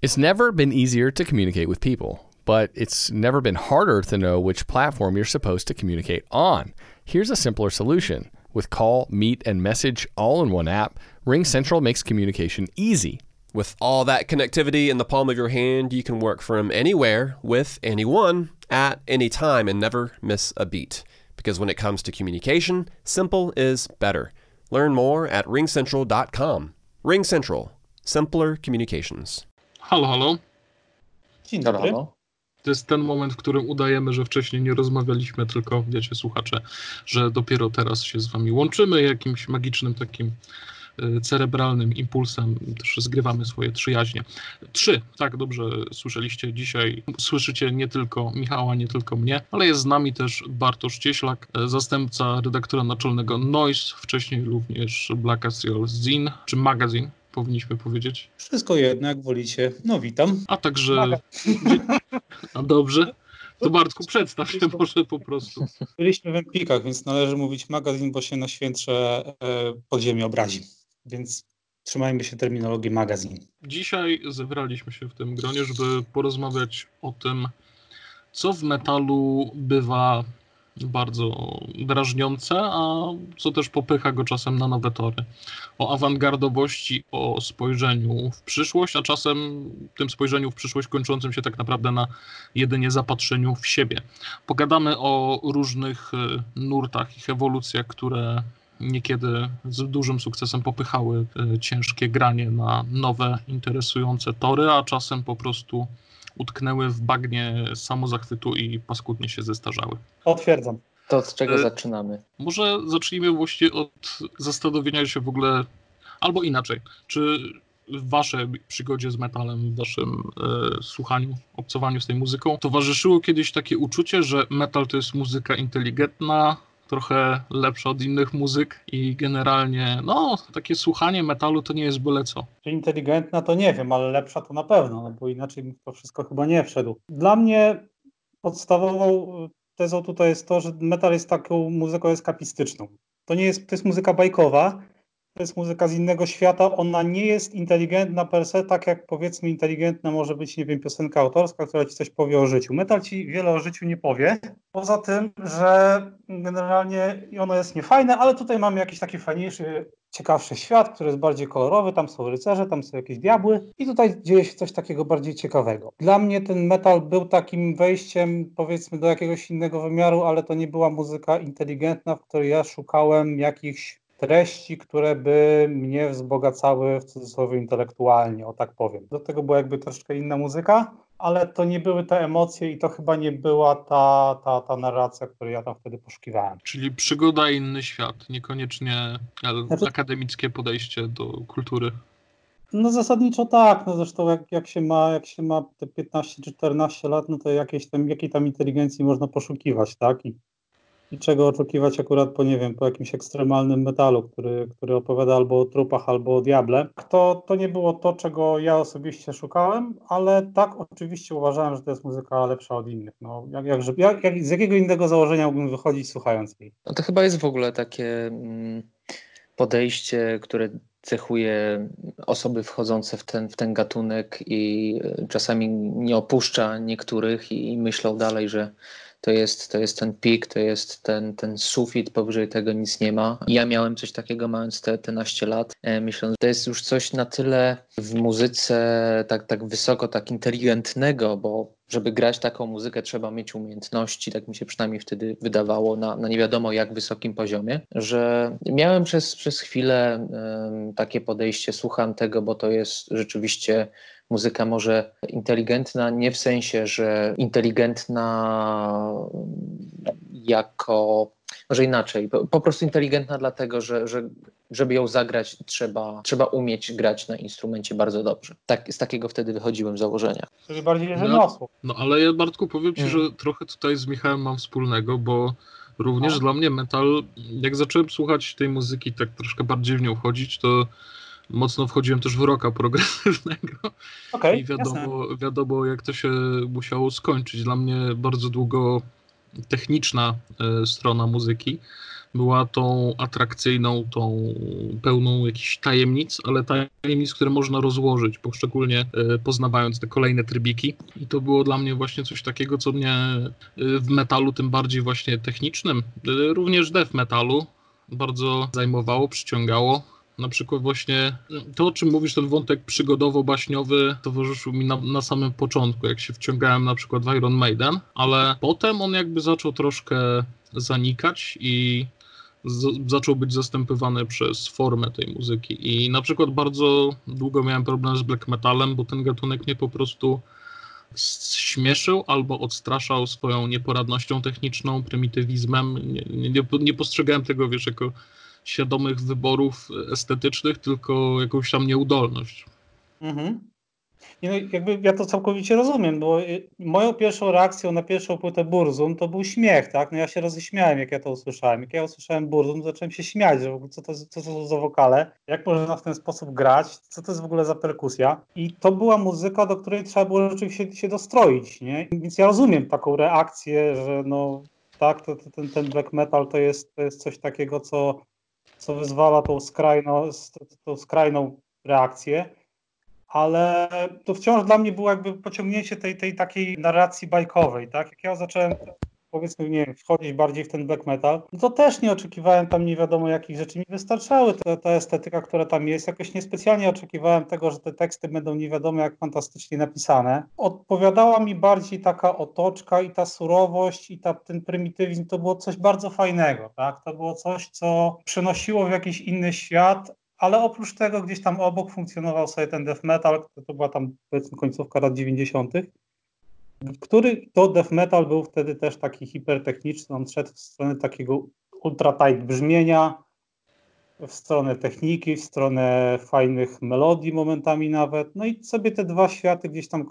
It's never been easier to communicate with people, but it's never been harder to know which platform you're supposed to communicate on. Here's a simpler solution. With call, meet, and message all in one app, RingCentral makes communication easy. With all that connectivity in the palm of your hand, you can work from anywhere with anyone at any time and never miss a beat. Because when it comes to communication, simple is better. Learn more at ringcentral.com. RingCentral, simpler communications. Halo, halo. Dzień dobry. halo. To jest ten moment, w którym udajemy, że wcześniej nie rozmawialiśmy, tylko wiecie, słuchacze, że dopiero teraz się z wami łączymy jakimś magicznym takim y, cerebralnym impulsem, też zgrywamy swoje trzy jaźnie. Trzy, tak dobrze słyszeliście dzisiaj. Słyszycie nie tylko Michała, nie tylko mnie, ale jest z nami też Bartosz Cieślak, e, zastępca redaktora naczelnego Noise, wcześniej również Black Astral Zine, czy magazine, powinniśmy powiedzieć. Wszystko jedno, jak wolicie. No witam. A także. A dobrze. To Bartku, przedstaw się może po prostu. Byliśmy w Empikach, więc należy mówić magazyn, bo się na świętsze e, podziemie obrazi. Więc trzymajmy się terminologii magazyn. Dzisiaj zebraliśmy się w tym gronie, żeby porozmawiać o tym, co w metalu bywa bardzo drażniące, a co też popycha go czasem na nowe tory. O awangardowości, o spojrzeniu w przyszłość, a czasem tym spojrzeniu w przyszłość kończącym się tak naprawdę na jedynie zapatrzeniu w siebie. Pogadamy o różnych y, nurtach, ich ewolucjach, które niekiedy z dużym sukcesem popychały y, ciężkie granie na nowe, interesujące tory, a czasem po prostu utknęły w bagnie samozachwytu i paskudnie się zestarzały. Potwierdzam. To od czego E, zaczynamy? Może zacznijmy właściwie od zastanowienia się w ogóle, albo inaczej, czy w waszej przygodzie z metalem, w waszym e, słuchaniu, obcowaniu z tej muzyką, towarzyszyło kiedyś takie uczucie, że metal to jest muzyka inteligentna, trochę lepsza od innych muzyk i generalnie, no, takie słuchanie metalu to nie jest byle co. Inteligentna, to nie wiem, ale lepsza to na pewno, no bo inaczej to wszystko chyba nie wszedł. Dla mnie podstawową tezą tutaj jest to, że metal jest taką muzyką eskapistyczną. To nie jest, to jest muzyka bajkowa, to jest muzyka z innego świata, ona nie jest inteligentna per se, tak jak powiedzmy inteligentna może być, nie wiem, piosenka autorska, która ci coś powie o życiu. Metal ci wiele o życiu nie powie, poza tym, że generalnie ono jest niefajne, ale tutaj mamy jakiś taki fajniejszy, ciekawszy świat, który jest bardziej kolorowy, tam są rycerze, tam są jakieś diabły i tutaj dzieje się coś takiego bardziej ciekawego. Dla mnie ten metal był takim wejściem powiedzmy do jakiegoś innego wymiaru, ale to nie była muzyka inteligentna, w której ja szukałem jakichś treści, które by mnie wzbogacały w cudzysłowie intelektualnie, o tak powiem. Do tego była jakby troszkę inna muzyka, ale to nie były te emocje i to chyba nie była ta, ta, ta narracja, której ja tam wtedy poszukiwałem. Czyli przygoda inny świat, niekoniecznie ale Znaczy- akademickie podejście do kultury. No zasadniczo tak, no zresztą jak, jak, się ma, jak się ma te 15 czy 14 lat, no to jakiejś tam, jakiej tam inteligencji można poszukiwać, tak? I, I czego oczekiwać akurat po, nie wiem, po jakimś ekstremalnym metalu, który, który opowiada albo o trupach, albo o diable. To, to nie było to, czego ja osobiście szukałem, ale tak oczywiście uważałem, że to jest muzyka lepsza od innych. No, jak, jak, jak, jak, z jakiego innego założenia mógłbym wychodzić słuchając jej? No to chyba jest w ogóle takie mm, podejście, które cechuje osoby wchodzące w ten, w ten gatunek i e, czasami nie opuszcza niektórych i, i myślą dalej, że to jest, to jest ten pik, to jest ten, ten sufit, powyżej tego nic nie ma. Ja miałem coś takiego mając te, te naście lat, e, myśląc, że to jest już coś na tyle w muzyce tak, tak wysoko, tak inteligentnego, bo żeby grać taką muzykę trzeba mieć umiejętności, tak mi się przynajmniej wtedy wydawało, na, na nie wiadomo jak wysokim poziomie, że miałem przez, przez chwilę takie podejście, słucham tego, bo to jest rzeczywiście muzyka może inteligentna, nie w sensie, że inteligentna jako, może inaczej, po, prostu inteligentna dlatego, że, że żeby ją zagrać trzeba, trzeba umieć grać na instrumencie bardzo dobrze. Tak, z takiego wtedy wychodziłem założenia. Czyli bardziej No. rzemiosło. No ale ja Bartku powiem ci, Mm. że trochę tutaj z Michałem mam wspólnego, bo również No. dla mnie metal, jak zacząłem słuchać tej muzyki, tak troszkę bardziej w nią wchodzić, to mocno wchodziłem też w rocka progresywnego Okej, i jasne. wiadomo, wiadomo jak to się musiało skończyć. Dla mnie bardzo długo techniczna e, strona muzyki była tą atrakcyjną, tą pełną jakichś tajemnic, ale tajemnic, które można rozłożyć, poszczególnie e, poznawając te kolejne trybiki. I to było dla mnie właśnie coś takiego, co mnie e, w metalu, tym bardziej właśnie technicznym, również death metalu, bardzo zajmowało, przyciągało. Na przykład właśnie to, o czym mówisz, ten wątek przygodowo-baśniowy towarzyszył mi na, na samym początku, jak się wciągałem na przykład w Iron Maiden, ale potem on jakby zaczął troszkę zanikać i z, zaczął być zastępowany przez formę tej muzyki. I na przykład bardzo długo miałem problem z black metalem, bo ten gatunek mnie po prostu śmieszył albo odstraszał swoją nieporadnością techniczną, prymitywizmem. Nie, nie, nie postrzegałem tego, wiesz, jako świadomych wyborów estetycznych, tylko jakąś tam nieudolność. Mhm. No, jakby ja to całkowicie rozumiem, bo y, moją pierwszą reakcją na pierwszą płytę Burzum to był śmiech, tak? No ja się roześmiałem, jak ja to usłyszałem. Jak ja usłyszałem Burzum, zacząłem się śmiać, że co to, co to za wokale, jak można w ten sposób grać, co to jest w ogóle za perkusja. I to była muzyka, do której trzeba było rzeczywiście się dostroić, nie? Więc ja rozumiem taką reakcję, że no tak, to, to, ten, ten black metal to jest, to jest coś takiego, co, co wyzwala tą, skrajno, tą skrajną reakcję ale to wciąż dla mnie było jakby pociągnięcie tej, tej takiej narracji bajkowej, tak? Jak ja zacząłem powiedzmy, nie wiem, wchodzić bardziej w ten black metal, no to też nie oczekiwałem tam nie wiadomo jakich rzeczy mi wystarczały. Ta, ta estetyka, która tam jest, jakoś niespecjalnie oczekiwałem tego, że te teksty będą nie wiadomo jak fantastycznie napisane. Odpowiadała mi bardziej taka otoczka i ta surowość i ta, ten prymitywizm, to było coś bardzo fajnego, tak? To było coś, co przenosiło w jakiś inny świat, ale oprócz tego gdzieś tam obok funkcjonował sobie ten death metal, to była tam powiedzmy końcówka lat 90., który to death metal był wtedy też taki hipertechniczny, on szedł w stronę takiego ultra tight brzmienia, w stronę techniki, w stronę fajnych melodii momentami nawet, no i sobie te dwa światy gdzieś tam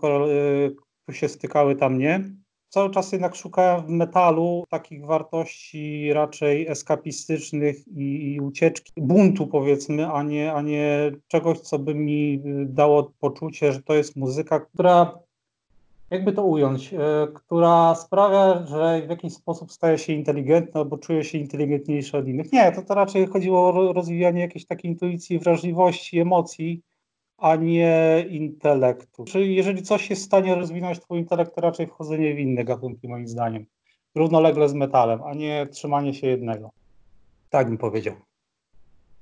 y, się stykały, tam nie? Cały czas jednak szukałem w metalu takich wartości raczej eskapistycznych i, i ucieczki, buntu powiedzmy, a nie, a nie czegoś, co by mi dało poczucie, że to jest muzyka, która jakby to ująć, e, która sprawia, że w jakiś sposób staje się inteligentna albo czuje się inteligentniejsza od innych. Nie, to, to raczej chodziło o rozwijanie jakiejś takiej intuicji, wrażliwości, emocji, a nie intelektu. Czyli jeżeli coś jest w stanie rozwinąć twój intelekt, to raczej wchodzenie w inne gatunki, moim zdaniem. Równolegle z metalem, a nie trzymanie się jednego. Tak bym powiedział.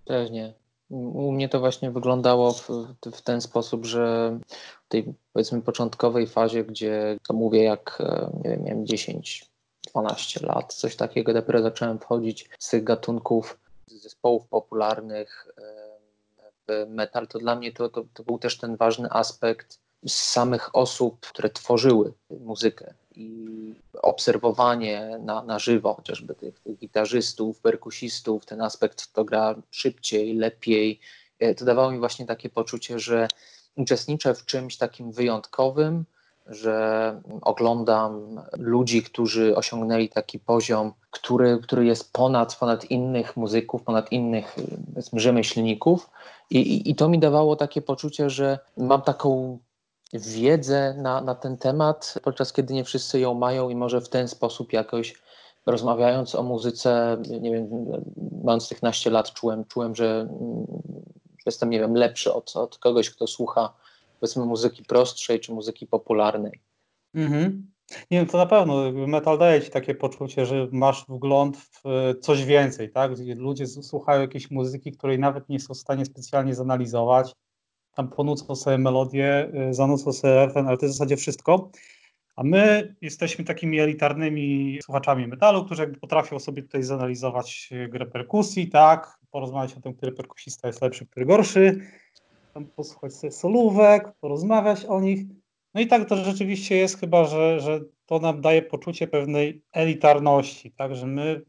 Pewnie. U mnie to właśnie wyglądało w, w, ten sposób, że w tej powiedzmy początkowej fazie, gdzie to mówię jak e, nie wiem, miałem 10, 12 lat, coś takiego, dopiero zacząłem wchodzić z tych gatunków zespołów popularnych, e, metal, to dla mnie to, to, to był też ten ważny aspekt samych osób, które tworzyły muzykę i obserwowanie na, na żywo chociażby tych, tych gitarzystów, perkusistów, ten aspekt, to gra szybciej, lepiej. E, to dawało mi właśnie takie poczucie, że uczestniczę w czymś takim wyjątkowym, że oglądam ludzi, którzy osiągnęli taki poziom, który, który jest ponad, ponad innych muzyków, ponad innych rzemieślników. I, i, I to mi dawało takie poczucie, że mam taką wiedzę na, na ten temat, podczas kiedy nie wszyscy ją mają i może w ten sposób jakoś rozmawiając o muzyce, nie wiem, mając tych naście lat, czułem, czułem że, jestem, nie wiem, lepszy od, od kogoś, kto słucha powiedzmy muzyki prostszej czy muzyki popularnej. Mhm. Nie wiem, to na pewno metal daje ci takie poczucie, że masz wgląd w coś więcej, tak? Ludzie słuchają jakiejś muzyki, której nawet nie są w stanie specjalnie zanalizować. Tam ponucą sobie melodię, y, zanucą sobie refren, ale to jest w zasadzie wszystko. A my jesteśmy takimi elitarnymi słuchaczami metalu, którzy jakby potrafią sobie tutaj zanalizować grę perkusji, tak? Porozmawiać o tym, który perkusista jest lepszy, który gorszy tam posłuchać sobie solówek, porozmawiać o nich. No i tak to rzeczywiście jest chyba, że, że to nam daje poczucie pewnej elitarności, tak, że my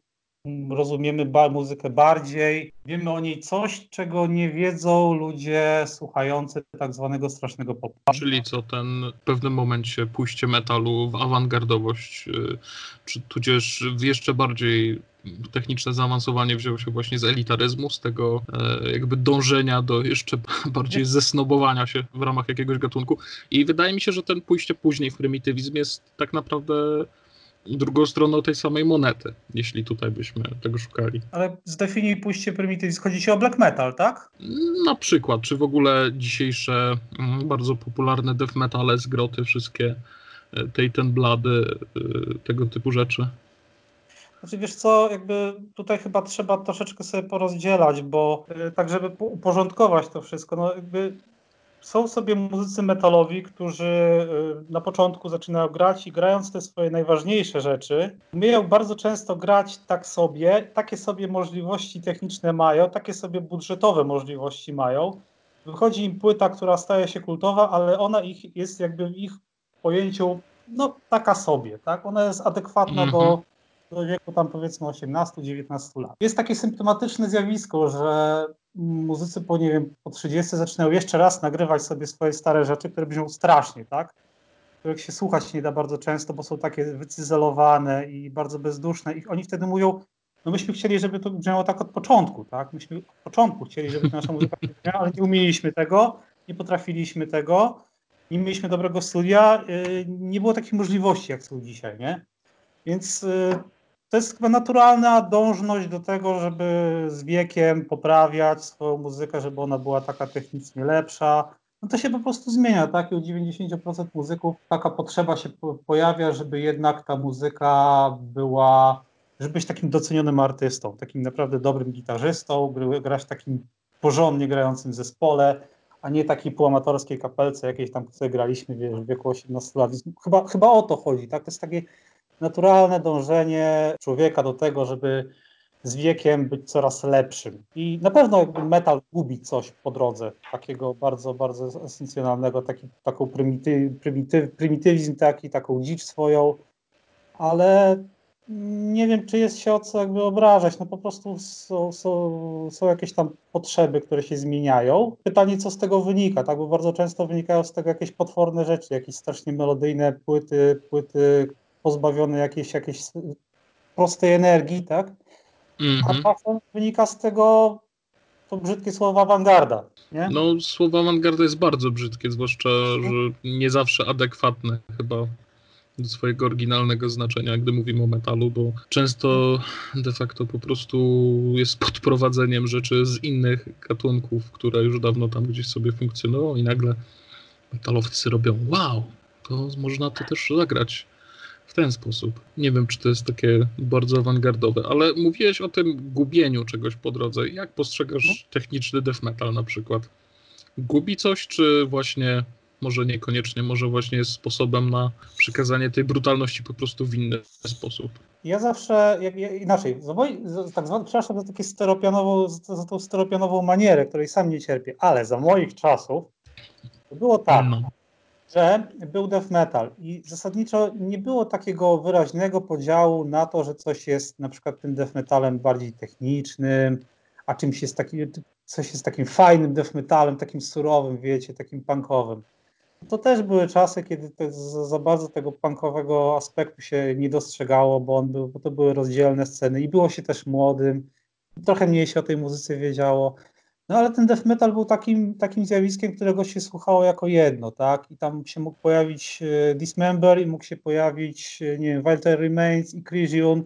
rozumiemy ba muzykę bardziej, wiemy o niej coś, czego nie wiedzą ludzie słuchający tak zwanego strasznego popu. Czyli co, ten w pewnym momencie pójście metalu w awangardowość, y, czy tudzież w jeszcze bardziej techniczne zaawansowanie wzięło się właśnie z elitaryzmu, z tego e, jakby dążenia do jeszcze bardziej zesnobowania się w ramach jakiegoś gatunku. I wydaje mi się, że ten pójście później w prymitywizm jest tak naprawdę drugą stroną tej samej monety, jeśli tutaj byśmy tego szukali. Ale zdefiniuj pójście prymitywizm. Chodzi ci o black metal, tak? Na przykład, czy w ogóle dzisiejsze mm, bardzo popularne death metale, zgroty, wszystkie e, tej ten blady, e, tego typu rzeczy. Znaczy wiesz co, jakby tutaj chyba trzeba troszeczkę sobie porozdzielać, bo y, tak żeby uporządkować to wszystko, no jakby są sobie muzycy metalowi, którzy y, na początku zaczynają grać i grając te swoje najważniejsze rzeczy, umieją bardzo często grać tak sobie, takie sobie możliwości techniczne mają, takie sobie budżetowe możliwości mają. Wychodzi im płyta, która staje się kultowa, ale ona ich jest jakby w ich pojęciu no taka sobie, tak? Ona jest adekwatna -hmm. do mhm do wieku tam powiedzmy 18-19 lat. Jest takie symptomatyczne zjawisko, że muzycy po, nie wiem, po 30 zaczynają jeszcze raz nagrywać sobie swoje stare rzeczy, które brzmią strasznie, tak? Których się słuchać nie da bardzo często, bo są takie wycyzelowane i bardzo bezduszne i oni wtedy mówią, no myśmy chcieli, żeby to brzmiało tak od początku, tak? Myśmy od początku chcieli, żeby nasza muzyka brzmiała, ale nie umieliśmy tego, nie potrafiliśmy tego, nie mieliśmy dobrego studia, yy, nie było takich możliwości, jak są dzisiaj, nie? Więc yy, to jest chyba naturalna dążność do tego, żeby z wiekiem poprawiać swoją muzykę, żeby ona była taka technicznie lepsza. No to się po prostu zmienia, tak? I u 90% muzyków taka potrzeba się pojawia, żeby jednak ta muzyka była, żeby być takim docenionym artystą, takim naprawdę dobrym gitarzystą, grać w takim porządnie grającym zespole, a nie takiej półamatorskiej kapelce jakiejś tam, które graliśmy w wieku 18 lat. Chyba, chyba o to chodzi, tak? To jest takie naturalne dążenie człowieka do tego, żeby z wiekiem być coraz lepszym. I na pewno metal gubi coś po drodze, takiego bardzo, bardzo esencjonalnego, taki, taką prymityw, prymityw, prymitywizm taki, taką dzicz swoją, ale nie wiem, czy jest się o co jakby obrażać. No po prostu są, są, są jakieś tam potrzeby, które się zmieniają. Pytanie, co z tego wynika, tak? Bo bardzo często wynikają z tego jakieś potworne rzeczy, jakieś strasznie melodyjne płyty, płyty pozbawiony jakiejś, jakiejś prostej energii, tak? Mm -hmm. A mhm. czasem wynika z tego to brzydkie słowo awangarda, nie? No, słowo awangarda jest bardzo brzydkie, zwłaszcza, że nie zawsze adekwatne chyba do swojego oryginalnego znaczenia, gdy mówimy o metalu, bo często de facto po prostu jest podprowadzeniem rzeczy z innych gatunków, które już dawno tam gdzieś sobie funkcjonują i nagle metalowcy robią wow, to można to też zagrać w ten sposób. Nie wiem, czy to jest takie bardzo awangardowe, ale mówiłeś o tym gubieniu czegoś po drodze. Jak postrzegasz no. techniczny death metal na przykład? Gubi coś, czy właśnie może niekoniecznie, może właśnie jest sposobem na przekazanie tej brutalności po prostu w inny sposób? Ja zawsze, jak, ja, inaczej, za tak zwany, przepraszam za, takie stereopianową, za, za tą stereopianową manierę, której sam nie cierpię, ale za moich czasów to było tak, no że był death metal i zasadniczo nie było takiego wyraźnego podziału na to, że coś jest na przykład tym death metalem bardziej technicznym, a czymś jest taki, coś jest takim fajnym death metalem, takim surowym, wiecie, takim punkowym. To też były czasy, kiedy za, za bardzo tego punkowego aspektu się nie dostrzegało, bo, on był, bo to były rozdzielne sceny i było się też młodym, trochę mniej się o tej muzyce wiedziało. No ale ten death metal był takim, takim zjawiskiem, którego się słuchało jako jedno, tak? I tam się mógł pojawić e, Dismember i mógł się pojawić, e, nie wiem, Walter Remains i Crisium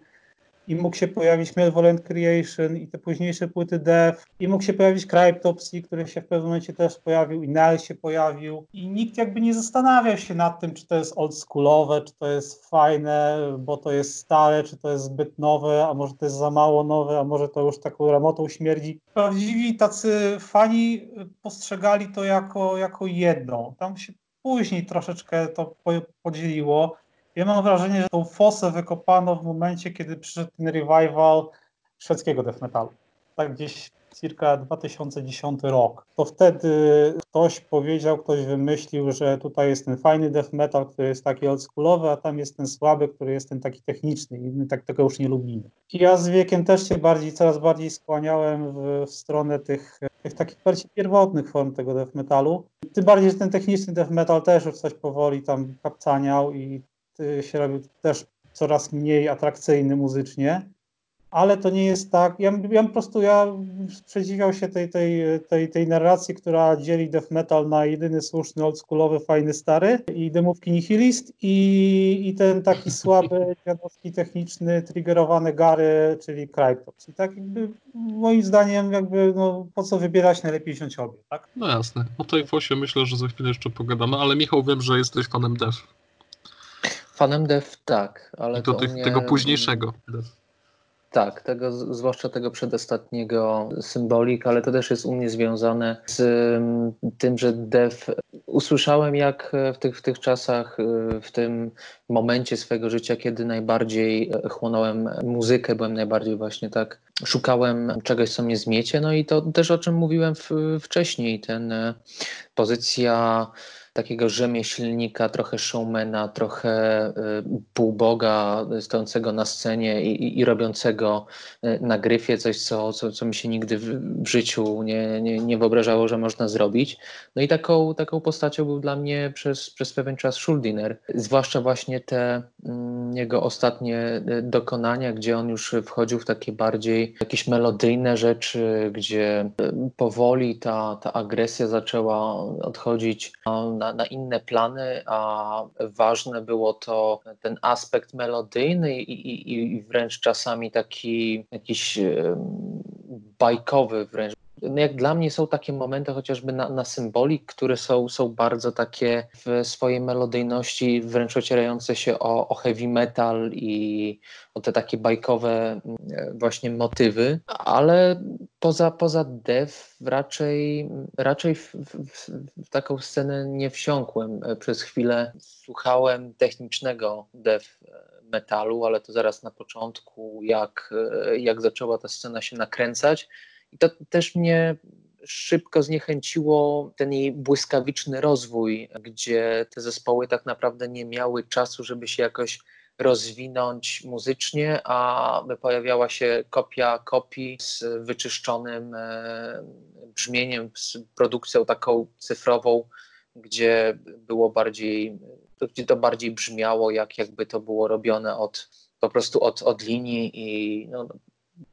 i mógł się pojawić Malevolent Creation i te późniejsze płyty Death i mógł się pojawić Cryptopsy, który się w pewnym momencie też pojawił i Nile się pojawił i nikt jakby nie zastanawiał się nad tym, czy to jest oldschoolowe, czy to jest fajne, bo to jest stare, czy to jest zbyt nowe, a może to jest za mało nowe, a może to już taką ramotą śmierdzi. Prawdziwi tacy fani postrzegali to jako, jako jedną. Tam się później troszeczkę to podzieliło. Ja mam wrażenie, że tą fosę wykopano w momencie, kiedy przyszedł ten revival szwedzkiego death metalu. Tak gdzieś circa 2010 rok. To wtedy ktoś powiedział, ktoś wymyślił, że tutaj jest ten fajny death metal, który jest taki oldschoolowy, a tam jest ten słaby, który jest ten taki techniczny i my tak tego już nie lubimy. I ja z wiekiem też się bardziej, coraz bardziej skłaniałem w, w stronę tych, tych takich bardziej pierwotnych form tego death metalu. Tym bardziej, że ten techniczny death metal też już coś powoli tam kapcaniał i się robił też coraz mniej atrakcyjny muzycznie. ale to nie jest tak. Ja, ja po prostu ja sprzeciwiał się tej, tej, tej, tej narracji, która dzieli death metal na jedyny słuszny, oldschoolowy, fajny, stary i demówki nihilist i, i ten taki słaby, dziadowski, techniczny, triggerowany Gary, czyli Cryptops. I tak jakby moim zdaniem jakby no, po co wybierać, najlepiej wziąć obie, tak? No jasne. O tej fosie myślę, że za chwilę jeszcze pogadamy, ale Michał wiem, że jesteś fanem dev. Fanem dev tak, ale I to, to tych, tego późniejszego. Tak, tego, zwłaszcza tego przedostatniego symbolik, ale to też jest u mnie związane z mm, tym, że dev usłyszałem jak w tych, w tych czasach, y, w tym momencie swojego życia, kiedy najbardziej chłonąłem muzykę, byłem najbardziej właśnie tak, szukałem czegoś, co mnie zmiecie, no i to też o czym mówiłem w, wcześniej, ten pozycja takiego rzemieślnika, trochę showmana, trochę y, półboga stojącego na scenie i, i, i robiącego y, na gryfie coś, co, co, co mi się nigdy w, w życiu nie, nie, nie wyobrażało, że można zrobić. No i taką, taką postacią był dla mnie przez, przez pewien czas Schuldiner. Zwłaszcza właśnie te mm, jego ostatnie y, dokonania, gdzie on już wchodził w takie bardziej jakieś melodyjne rzeczy, gdzie powoli ta, ta agresja zaczęła odchodzić na, na inne plany, a ważne było to ten aspekt melodyjny i, i, i wręcz czasami taki jakiś bajkowy wręcz. No jak dla mnie są takie momenty chociażby na, na symbolik, które są, są bardzo takie w swojej melodyjności, wręcz ocierające się o, o heavy metal i o te takie bajkowe właśnie motywy, ale poza, poza dev raczej, raczej w, w, w, taką scenę nie wsiąkłem. Przez chwilę słuchałem technicznego dev metalu, ale to zaraz na początku, jak, jak zaczęła ta scena się nakręcać. I to też mnie szybko zniechęciło ten jej błyskawiczny rozwój, gdzie te zespoły tak naprawdę nie miały czasu, żeby się jakoś rozwinąć muzycznie, a pojawiała się kopia kopii z wyczyszczonym e, brzmieniem, z produkcją taką cyfrową, gdzie było bardziej, gdzie to bardziej brzmiało, jak jakby to było robione od po prostu od, od linii i no,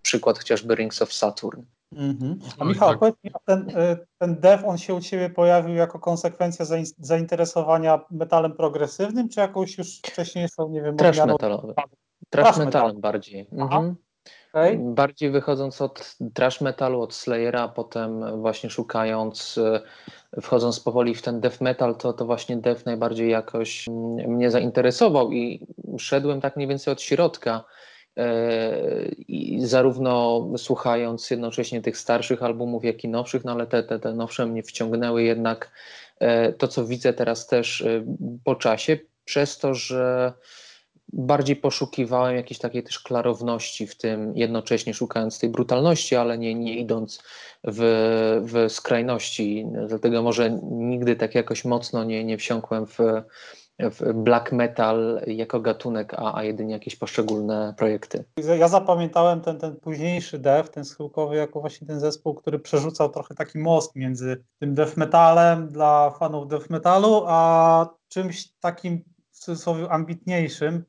przykład chociażby Rings of Saturn. Mhm. A Michał, tak. powiedz mi, ten, e, ten dev, on się u Ciebie pojawił jako konsekwencja zainteresowania metalem progresywnym, czy jakąś już wcześniejszą, nie wiem... Trash metalowy. Trash metalem bardziej. Mhm. Okay. Bardziej wychodząc od trash metalu, od Slayera, a potem właśnie szukając, e, wchodząc powoli w ten death metal, to, to właśnie death najbardziej jakoś mnie zainteresował i szedłem tak mniej więcej od środka i zarówno słuchając jednocześnie tych starszych albumów, jak i nowszych, no ale te, te, te nowsze mnie wciągnęły jednak e, to, co widzę teraz też e, po czasie, przez to, że bardziej poszukiwałem jakiejś takiej też klarowności w tym, jednocześnie szukając tej brutalności, ale nie, nie idąc w, w skrajności. Dlatego może nigdy tak jakoś mocno nie, nie wsiąkłem w w black metal jako gatunek, a, a jedynie jakieś poszczególne projekty. Ja zapamiętałem ten, ten późniejszy dev, ten schyłkowy, jako właśnie ten zespół, który przerzucał trochę taki most między tym death metalem dla fanów death metalu, a czymś takim w cudzysłowie ambitniejszym,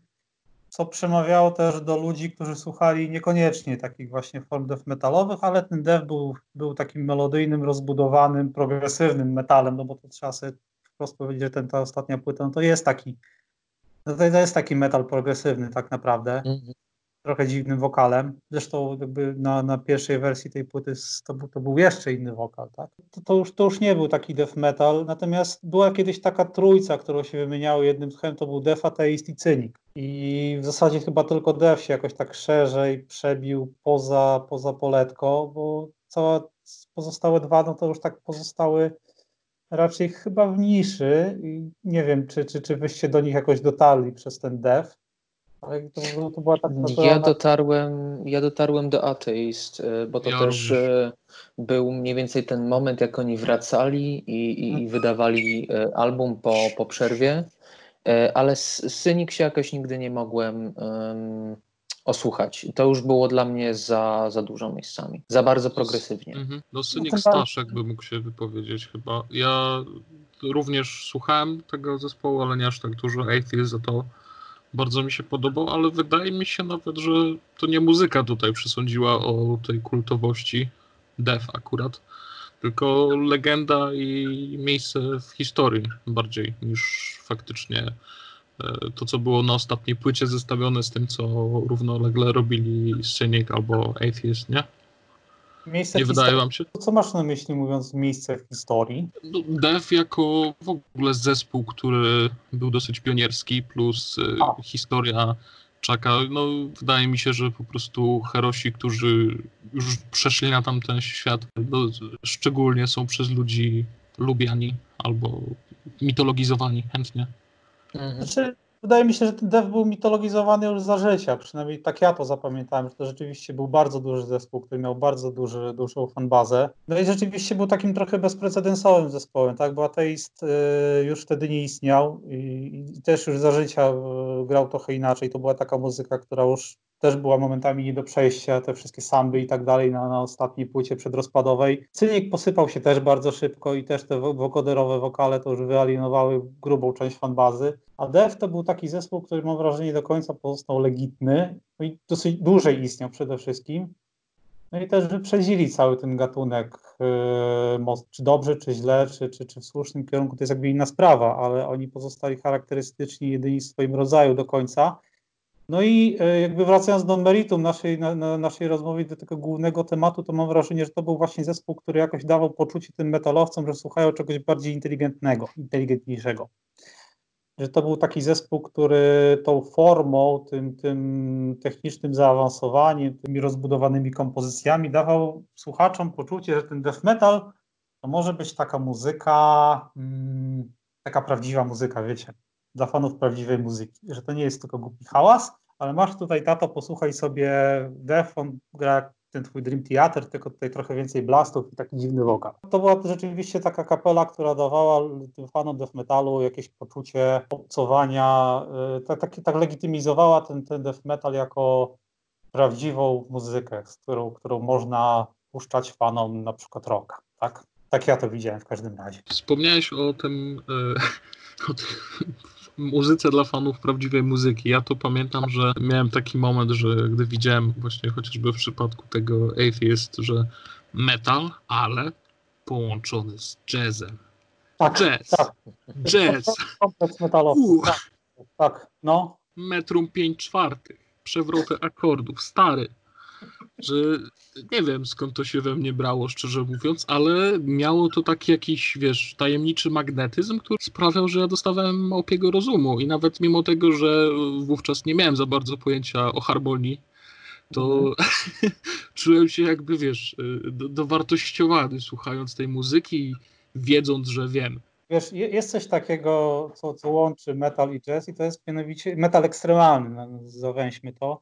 co przemawiało też do ludzi, którzy słuchali niekoniecznie takich właśnie form death metalowych, ale ten dev był, był takim melodyjnym, rozbudowanym, progresywnym metalem, no bo to trzeba sobie wprost powiedzieć, że ten, ta ostatnia płyta no to jest taki no to, jest taki metal progresywny tak naprawdę. Mm -hmm. Trochę dziwnym wokalem. Zresztą jakby na, na pierwszej wersji tej płyty to, to był jeszcze inny wokal, tak? To, to, już, to już nie był taki death metal, natomiast była kiedyś taka trójca, którą się wymieniało jednym tchem, to był Def, Ateist i Cynik. I w zasadzie chyba tylko Def się jakoś tak szerzej przebił poza, poza poletko, bo całe pozostałe dwa, no to już tak pozostały raczej chyba w niszy. Nie wiem, czy, czy, czy wyście do nich jakoś dotarli przez ten dev. Ale to, to była tak ja dotarłem, ja dotarłem do Atheist, e, bo to ja też również. E, był mniej więcej ten moment, jak oni wracali i, i, i wydawali e, album po, po przerwie, ale z Synik się jakoś nigdy nie mogłem um, osłuchać. To już było dla mnie za, za dużo miejscami. Za bardzo progresywnie. Mhm. No Synik no, Staszek by mógł się wypowiedzieć chyba. Ja również słuchałem tego zespołu, ale nie aż tak dużo. Atheist za to bardzo mi się podobał, ale wydaje mi się nawet, że to nie muzyka tutaj przesądziła o tej kultowości Def akurat, tylko legenda i miejsce w historii bardziej niż faktycznie e, to, co było na ostatniej płycie zestawione z tym, co równolegle robili Cynic albo Atheist, nie? Miejsce Nie wydaje wam się? To Co masz na myśli mówiąc miejsce w historii? No, Def jako w ogóle zespół, który był dosyć pionierski, plus y, A. historia Czaka, no wydaje mi się, że po prostu herosi, którzy już przeszli na tamten świat, no, szczególnie są przez ludzi lubiani albo mitologizowani chętnie. Mhm. Znaczy, wydaje mi się, że ten Dev był mitologizowany już za życia, przynajmniej tak ja to zapamiętałem, że to rzeczywiście był bardzo duży zespół, który miał bardzo duży, dużą fanbazę. No i rzeczywiście był takim trochę bezprecedensowym zespołem, tak, bo ateist y, już wtedy nie istniał i, i też już za życia y, grał trochę inaczej. To była taka muzyka, która już też była momentami nie do przejścia, te wszystkie samby i tak dalej na, na ostatniej płycie przedrozpadowej. Cynik posypał się też bardzo szybko i też te wo- wokoderowe wokale to już wyalienowały grubą część fanbazy. A Def to był taki zespół, który mam wrażenie nie do końca pozostał legitny no i dosyć dłużej istniał przede wszystkim. No i też wyprzedzili cały ten gatunek, yy, czy dobrze, czy źle, czy, czy, czy w słusznym kierunku, to jest jakby inna sprawa, ale oni pozostali charakterystyczni, jedyni w swoim rodzaju do końca. No i e, jakby wracając do meritum naszej, na, na naszej rozmowy, do tego głównego tematu, to mam wrażenie, że to był właśnie zespół, który jakoś dawał poczucie tym metalowcom, że słuchają czegoś bardziej inteligentnego, inteligentniejszego. Że to był taki zespół, który tą formą, tym, tym technicznym zaawansowaniem, tymi rozbudowanymi kompozycjami dawał słuchaczom poczucie, że ten death metal to może być taka muzyka, mm, taka prawdziwa muzyka, wiecie dla fanów prawdziwej muzyki, że to nie jest tylko głupi hałas, ale masz tutaj tato, posłuchaj sobie Def, on gra ten twój Dream Theater, tylko tutaj trochę więcej blastów i taki dziwny wokal. To była rzeczywiście taka kapela, która dawała tym fanom death metalu jakieś poczucie obcowania, tak, tak, tak legitymizowała ten, ten death metal jako prawdziwą muzykę, z którą, którą można puszczać fanom na przykład rocka, tak? Tak ja to widziałem w każdym razie. Wspomniałeś o tym, e, o tej muzyce dla fanów prawdziwej muzyki. Ja to pamiętam, że miałem taki moment, że gdy widziałem właśnie chociażby w przypadku tego Atheist, że metal, ale połączony z jazzem. Tak, Jazz. tak. Jazz. Kompleks metalowy. Tak, tak, no. metrum 5 czwartych, przewroty akordów, stary. Że nie wiem skąd to się we mnie brało, szczerze mówiąc, ale miało to taki jakiś, wiesz, tajemniczy magnetyzm, który sprawiał, że ja dostawałem małpiego rozumu i nawet mimo tego, że wówczas nie miałem za bardzo pojęcia o harmonii, to czułem się jakby, wiesz, do, dowartościowany słuchając tej muzyki i wiedząc, że wiem. Wiesz, je- jest coś takiego, co, co łączy metal i jazz i to jest mianowicie metal ekstremalny, zawęźmy to.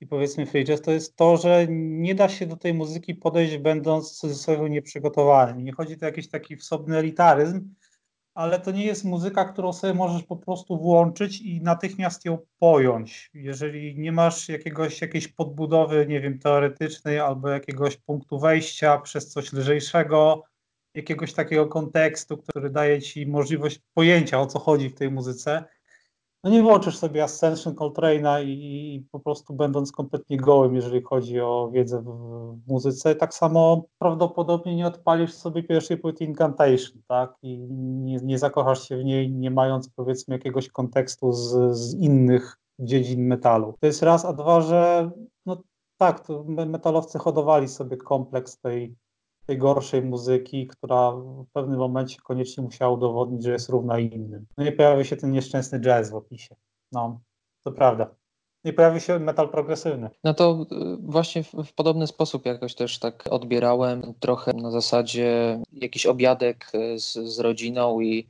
I powiedzmy free to jest to, że nie da się do tej muzyki podejść będąc cudzysłowie nieprzygotowanym. Nie chodzi tu o jakiś taki wsobny elitaryzm, ale to nie jest muzyka, którą sobie możesz po prostu włączyć i natychmiast ją pojąć. Jeżeli nie masz jakiegoś, jakiejś podbudowy, nie wiem, teoretycznej albo jakiegoś punktu wejścia przez coś lżejszego, jakiegoś takiego kontekstu, który daje ci możliwość pojęcia, o co chodzi w tej muzyce, no nie włączysz sobie Ascension Coltrane'a i, i po prostu będąc kompletnie gołym, jeżeli chodzi o wiedzę w, w muzyce, tak samo prawdopodobnie nie odpalisz sobie pierwszej płyty Incantation, tak, i nie, nie zakochasz się w niej, nie mając powiedzmy jakiegoś kontekstu z, z innych dziedzin metalu. To jest raz, a dwa, że no tak, metalowcy hodowali sobie kompleks tej tej gorszej muzyki, która w pewnym momencie koniecznie musiała udowodnić, że jest równa innym. No i pojawił się ten nieszczęsny jazz w opisie. No, to prawda. I pojawił się metal progresywny. No to y, właśnie w, w podobny sposób jakoś też tak odbierałem, trochę na zasadzie jakiś obiadek y, z, z rodziną i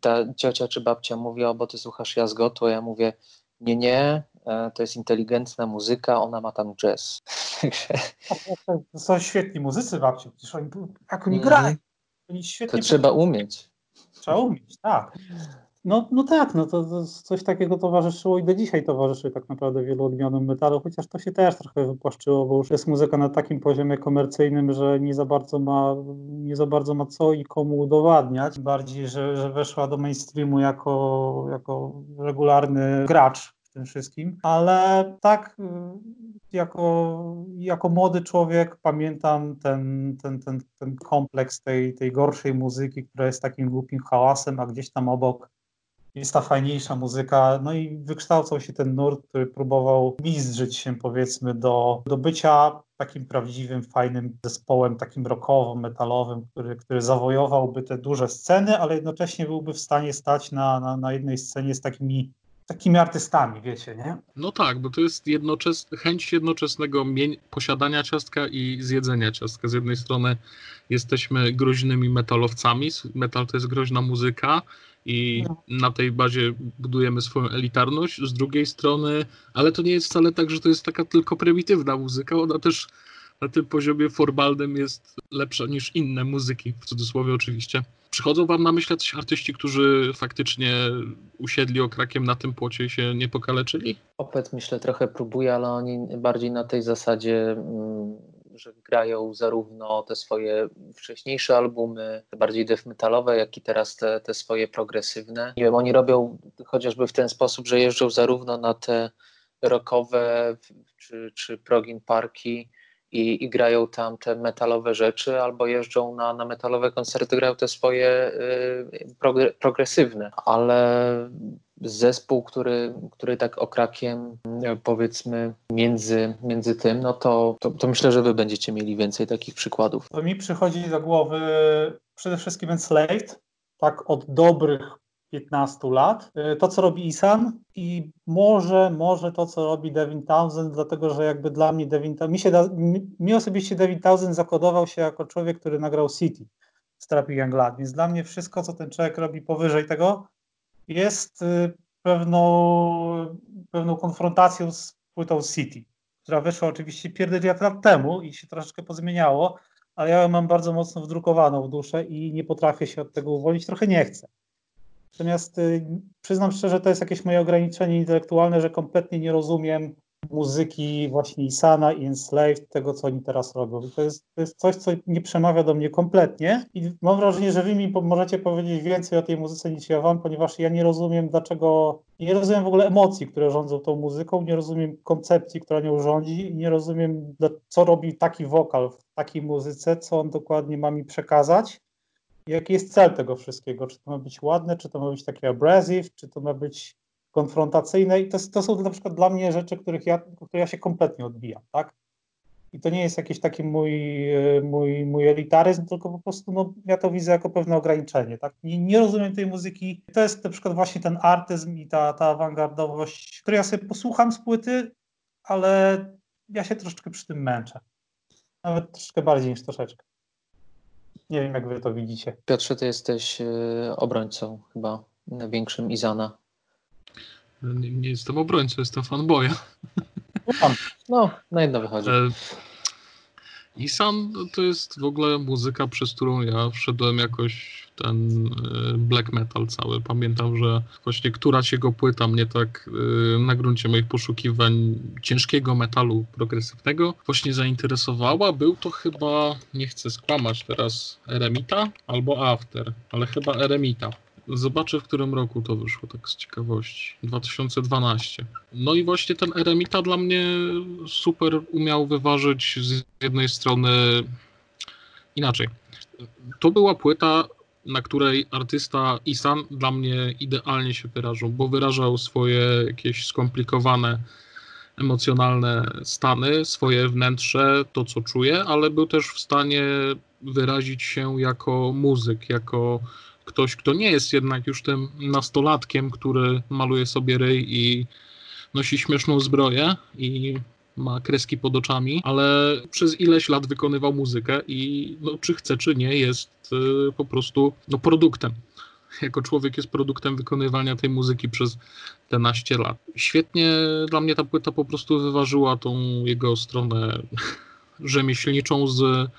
ta ciocia czy babcia mówi, o bo ty słuchasz jazgotu, a ja mówię, nie, nie, to jest inteligentna muzyka, ona ma tam jazz. To są świetni muzycy babci, przecież oni, jak oni Mhm. grają, oni to świetnie trzeba umieć. Trzeba umieć, tak. No, no tak, no to, to coś takiego towarzyszyło i do dzisiaj towarzyszy tak naprawdę wielu odmianom metalu, chociaż to się też trochę wypłaszczyło, bo już jest muzyka na takim poziomie komercyjnym, że nie za bardzo ma, nie za bardzo ma co i komu udowadniać. Bardziej, że, że weszła do mainstreamu jako, jako regularny gracz tym wszystkim, ale tak y, jako, jako młody człowiek pamiętam ten, ten, ten, ten kompleks tej, tej gorszej muzyki, która jest takim głupim hałasem, a gdzieś tam obok jest ta fajniejsza muzyka, no i wykształcał się ten nurt, który próbował mizdrzyć się powiedzmy do, do bycia takim prawdziwym, fajnym zespołem, takim rockowym, metalowym, który, który zawojowałby te duże sceny, ale jednocześnie byłby w stanie stać na, na, na jednej scenie z takimi takimi artystami, wiecie, nie? No tak, bo to jest jednoczes chęć jednoczesnego posiadania ciastka i zjedzenia ciastka. Z jednej strony jesteśmy groźnymi metalowcami, metal to jest groźna muzyka, i no. na tej bazie budujemy swoją elitarność. Z drugiej strony, ale to nie jest wcale tak, że to jest taka tylko prymitywna muzyka, ona też na tym poziomie formalnym jest lepsza niż inne muzyki, w cudzysłowie oczywiście. Przychodzą wam na myśl jacyś artyści, którzy faktycznie usiedli okrakiem na tym płocie i się nie pokaleczyli? Opet myślę trochę próbuje, ale oni bardziej na tej zasadzie mm, że grają zarówno te swoje wcześniejsze albumy, bardziej death metalowe, jak i teraz te, te swoje progresywne. Nie wiem, oni robią chociażby w ten sposób, że jeżdżą zarówno na te rockowe czy, czy progin parki, i, i, grają tam te metalowe rzeczy, albo jeżdżą na, na metalowe koncerty, grają te swoje y, progresywne, ale zespół, który, który tak okrakiem powiedzmy między, między tym, no to, to, to myślę, że wy będziecie mieli więcej takich przykładów. To mi przychodzi do głowy przede wszystkim Enslaved, tak od dobrych 15 lat. Y, to, co robi Isan i może, może to, co robi Devin Townsend, dlatego, że jakby dla mnie Devin mi, się da, mi, mi osobiście Devin Townsend zakodował się jako człowiek, który nagrał City z Trappy Young Lad, więc dla mnie wszystko, co ten człowiek robi powyżej tego, jest y, pewną, pewną konfrontacją z płytą City, która wyszła oczywiście pierdyliard lat temu i się troszeczkę pozmieniało, ale ja ją mam bardzo mocno wdrukowaną w duszę i nie potrafię się od tego uwolnić, trochę nie chcę. Natomiast y, przyznam szczerze, to jest jakieś moje ograniczenie intelektualne, że kompletnie nie rozumiem muzyki właśnie Isana i Enslaved, tego co oni teraz robią. To jest, to jest coś, co nie przemawia do mnie kompletnie i mam wrażenie, że wy mi możecie powiedzieć więcej o tej muzyce niż ja wam, ponieważ ja nie rozumiem dlaczego, nie rozumiem w ogóle emocji, które rządzą tą muzyką, nie rozumiem koncepcji, która nią rządzi nie rozumiem co robi taki wokal w takiej muzyce, co on dokładnie ma mi przekazać jaki jest cel tego wszystkiego? Czy to ma być ładne, czy to ma być takie abrasive, czy to ma być konfrontacyjne i to, to są na przykład dla mnie rzeczy, których ja, które ja się kompletnie odbijam, tak? I to nie jest jakiś taki mój, mój, mój elitaryzm, tylko po prostu no, ja to widzę jako pewne ograniczenie. Tak? Nie, nie rozumiem tej muzyki. To jest na przykład właśnie ten artyzm i ta, ta awangardowość, której ja sobie posłucham z płyty, ale ja się troszeczkę przy tym męczę. Nawet troszkę bardziej niż troszeczkę. Nie wiem, jak wy to widzicie. Piotrze, ty jesteś e, obrońcą chyba największym Izana. Nie, nie jestem obrońcą, jestem fanboya. No, na jedno wychodzi. E, Isan to jest w ogóle muzyka, przez którą ja wszedłem jakoś w ten e, black metal cały. Pamiętam, że właśnie któraś jego płyta mnie tak e, na gruncie moich poszukiwań ciężkiego metalu progresywnego właśnie zainteresowała. Był to chyba, nie chcę skłamać teraz, Eremita albo After, ale chyba Eremita. Zobaczę, w którym roku to wyszło, tak z ciekawości. 2012. No i właśnie ten Eremita dla mnie super umiał wyważyć z jednej strony inaczej. To była płyta, na której artysta Isan dla mnie idealnie się wyrażał, bo wyrażał swoje jakieś skomplikowane emocjonalne stany, swoje wnętrze, to co czuje, ale był też w stanie wyrazić się jako muzyk, jako ktoś, kto nie jest jednak już tym nastolatkiem, który maluje sobie ryj i nosi śmieszną zbroję i ma kreski pod oczami, ale przez ileś lat wykonywał muzykę i no, czy chce, czy nie, jest y, po prostu no, produktem. Jako człowiek jest produktem wykonywania tej muzyki przez te naście lat. Świetnie dla mnie ta płyta po prostu wyważyła tą jego stronę rzemieślniczą z,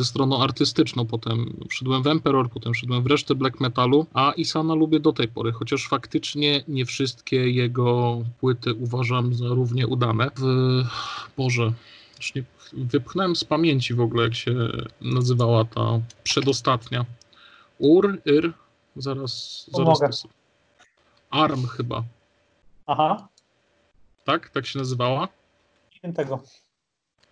ze stroną artystyczną. Potem wszedłem w Emperor, potem wszedłem w resztę black metalu, a Isana lubię do tej pory, chociaż faktycznie nie wszystkie jego płyty uważam za równie udane. W... Boże, już nie wypchnąłem z pamięci w ogóle, jak się nazywała ta przedostatnia. Ur, Yr, zaraz, zaraz. Arm chyba. Aha. Tak? Tak się nazywała? Nie wiem tego.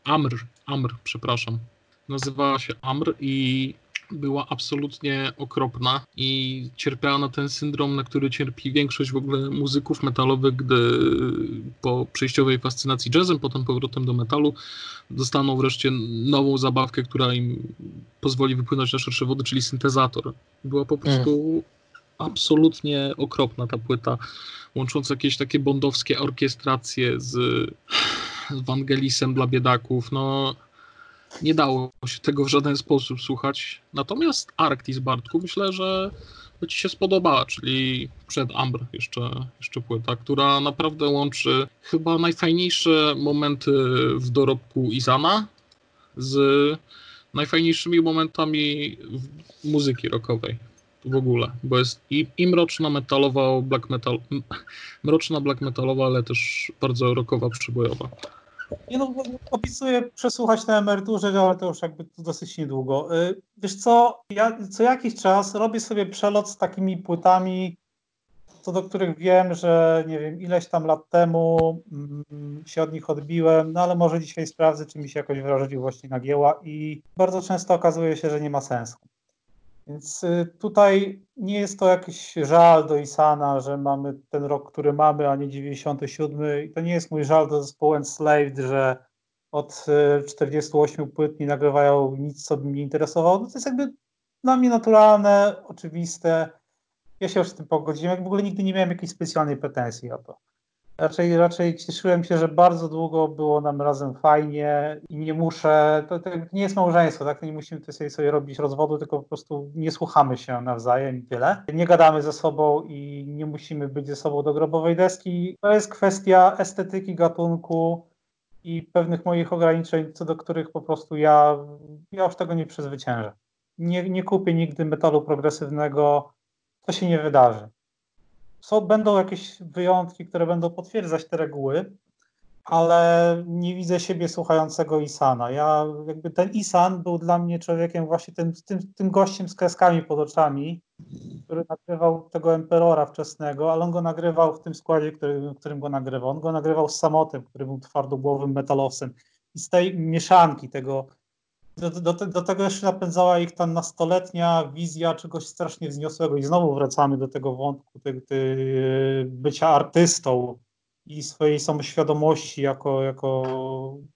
Amr, Amr, przepraszam. Nazywała się Amr i była absolutnie okropna i cierpiała na ten syndrom, na który cierpi większość w ogóle muzyków metalowych, gdy po przejściowej fascynacji jazzem, potem powrotem do metalu, dostaną wreszcie nową zabawkę, która im pozwoli wypłynąć na szersze wody, czyli syntezator. Była po prostu absolutnie okropna ta płyta, łącząca jakieś takie bondowskie orkiestracje z Ewangelisem dla biedaków. No, nie dało się tego w żaden sposób słuchać. Natomiast Arctis Bartku myślę, że Ci się spodobała, czyli przed Amber jeszcze, jeszcze płyta, która naprawdę łączy chyba najfajniejsze momenty w dorobku Izana z najfajniejszymi momentami muzyki rockowej w ogóle, bo jest i, i mroczna metalowa, black metal, mroczna black metalowa, ale też bardzo rockowa, przybojowa. Nie no, opisuję przesłuchać na emeryturze, ale to już jakby dosyć niedługo. Y, wiesz co, ja co jakiś czas robię sobie przelot z takimi płytami, co do których wiem, że nie wiem, ileś tam lat temu mm, się od nich odbiłem, no ale może dzisiaj sprawdzę, czy mi się jakoś wrażliwości nagięła i bardzo często okazuje się, że nie ma sensu. Więc y, tutaj nie jest to jakiś żal do Isana, że mamy ten rok, który mamy, a nie 97. I to nie jest mój żal do zespołu Enslaved, że od 48 y, płyt nie nagrywają nic, co by mnie interesowało. No to jest jakby dla mnie naturalne, oczywiste. Ja się już z tym pogodziłem. W ogóle nigdy nie miałem jakiejś specjalnej pretensji o to. Raczej, raczej cieszyłem się, że bardzo długo było nam razem fajnie i nie muszę, to, to nie jest małżeństwo, tak? Nie musimy tutaj sobie robić rozwodu, tylko po prostu nie słuchamy się nawzajem i tyle. Nie gadamy ze sobą i nie musimy być ze sobą do grobowej deski. To jest kwestia estetyki gatunku i pewnych moich ograniczeń, co do których po prostu ja, ja już tego nie przezwyciężę. Nie, nie kupię nigdy metalu progresywnego, to się nie wydarzy są, będą jakieś wyjątki, które będą potwierdzać te reguły, ale nie widzę siebie słuchającego Isana. Ja jakby ten Isan był dla mnie człowiekiem właśnie tym, tym, tym gościem z kreskami pod oczami, który nagrywał tego Emperora wczesnego, ale on go nagrywał w tym składzie, który, którym go nagrywał. On go nagrywał z Samotem, który był twardogłowym metalowcem. I z tej mieszanki tego do, do, do, tego jeszcze napędzała ich ta nastoletnia wizja czegoś strasznie wzniosłego. I znowu wracamy do tego wątku ty, ty, bycia artystą i swojej samoświadomości jako, jako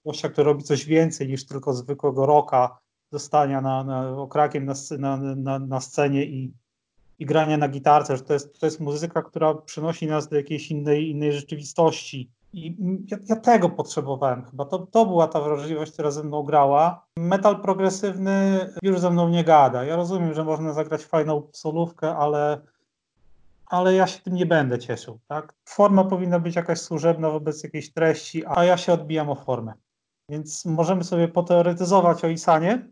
gościa, który robi coś więcej niż tylko zwykłego roka, dostania na, na okrakiem na, na, na, scenie i, i grania na gitarce, że to jest, to jest muzyka, która przynosi nas do jakiejś innej, innej rzeczywistości i ja, ja, tego potrzebowałem chyba. To, to była ta wrażliwość, która ze mną grała. Metal progresywny już ze mną nie gada. Ja rozumiem, że można zagrać fajną solówkę, ale, ale ja się tym nie będę cieszył. Tak? Forma powinna być jakaś służebna wobec jakiejś treści, a ja się odbijam o formę. Więc możemy sobie poteoretyzować o Isanie.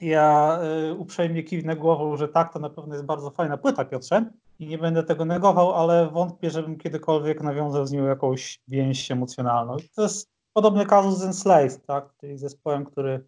Ja y, uprzejmie kiwnę głową, że tak, to na pewno jest bardzo fajna płyta, Piotrze i nie będę tego negował, ale wątpię, żebym kiedykolwiek nawiązał z nią jakąś więź emocjonalną. to jest podobny kazus z Enslaved, tak? czyli zespołem, który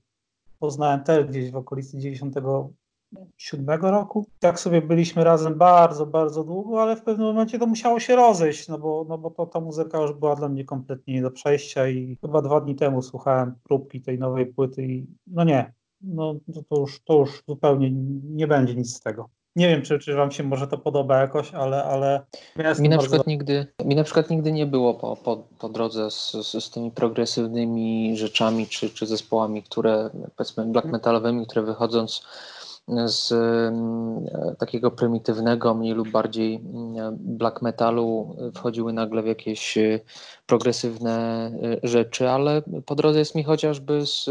poznałem też gdzieś w okolicy 97 roku. Tak sobie byliśmy razem bardzo, bardzo długo, ale w pewnym momencie to musiało się rozejść, no bo, no bo to, ta muzyka już była dla mnie kompletnie nie do przejścia i chyba dwa dni temu słuchałem próbki tej nowej płyty i no nie, no to już, to już zupełnie nie będzie nic z tego. Nie wiem, czy, czy wam się może to podoba jakoś, ale... ale mi, na przykład nigdy, mi na przykład nigdy nie było po, po, po drodze z, z, z tymi progresywnymi rzeczami, czy, czy zespołami, które, powiedzmy, black metalowymi, które wychodząc z e, takiego prymitywnego, mniej lub bardziej e, black metalu wchodziły nagle w jakieś e, progresywne rzeczy, ale po drodze jest mi chociażby z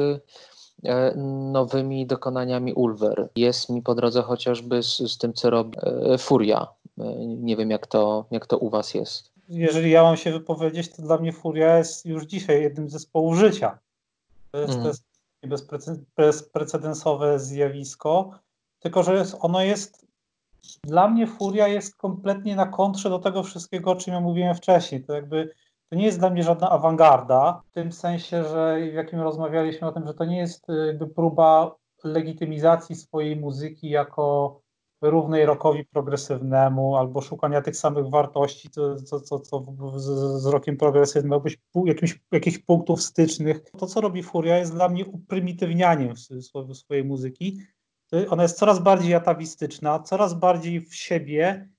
nowymi dokonaniami Ulver. Jest mi po drodze chociażby z, z tym, co robi e, Furia. E, nie wiem, jak to, jak to u Was jest. Jeżeli ja mam się wypowiedzieć, to dla mnie Furia jest już dzisiaj jednym z zespołów życia. To jest, mm. to jest bezprecedensowe zjawisko, tylko że jest, ono jest, dla mnie Furia jest kompletnie na kontrze do tego wszystkiego, o czym ja mówiłem wcześniej. To jakby to nie jest dla mnie żadna awangarda, w tym sensie, że w jakim rozmawialiśmy o tym, że to nie jest y, jakby próba legitymizacji swojej muzyki jako równej rockowi progresywnemu albo szukania tych samych wartości, co, co, co, co z, z rockiem progresywnym, albo jakimś, jakichś punktów stycznych. To, co robi Furia, jest dla mnie uprymitywnianiem swojej muzyki. Ona jest coraz bardziej atawistyczna, coraz bardziej w siebie,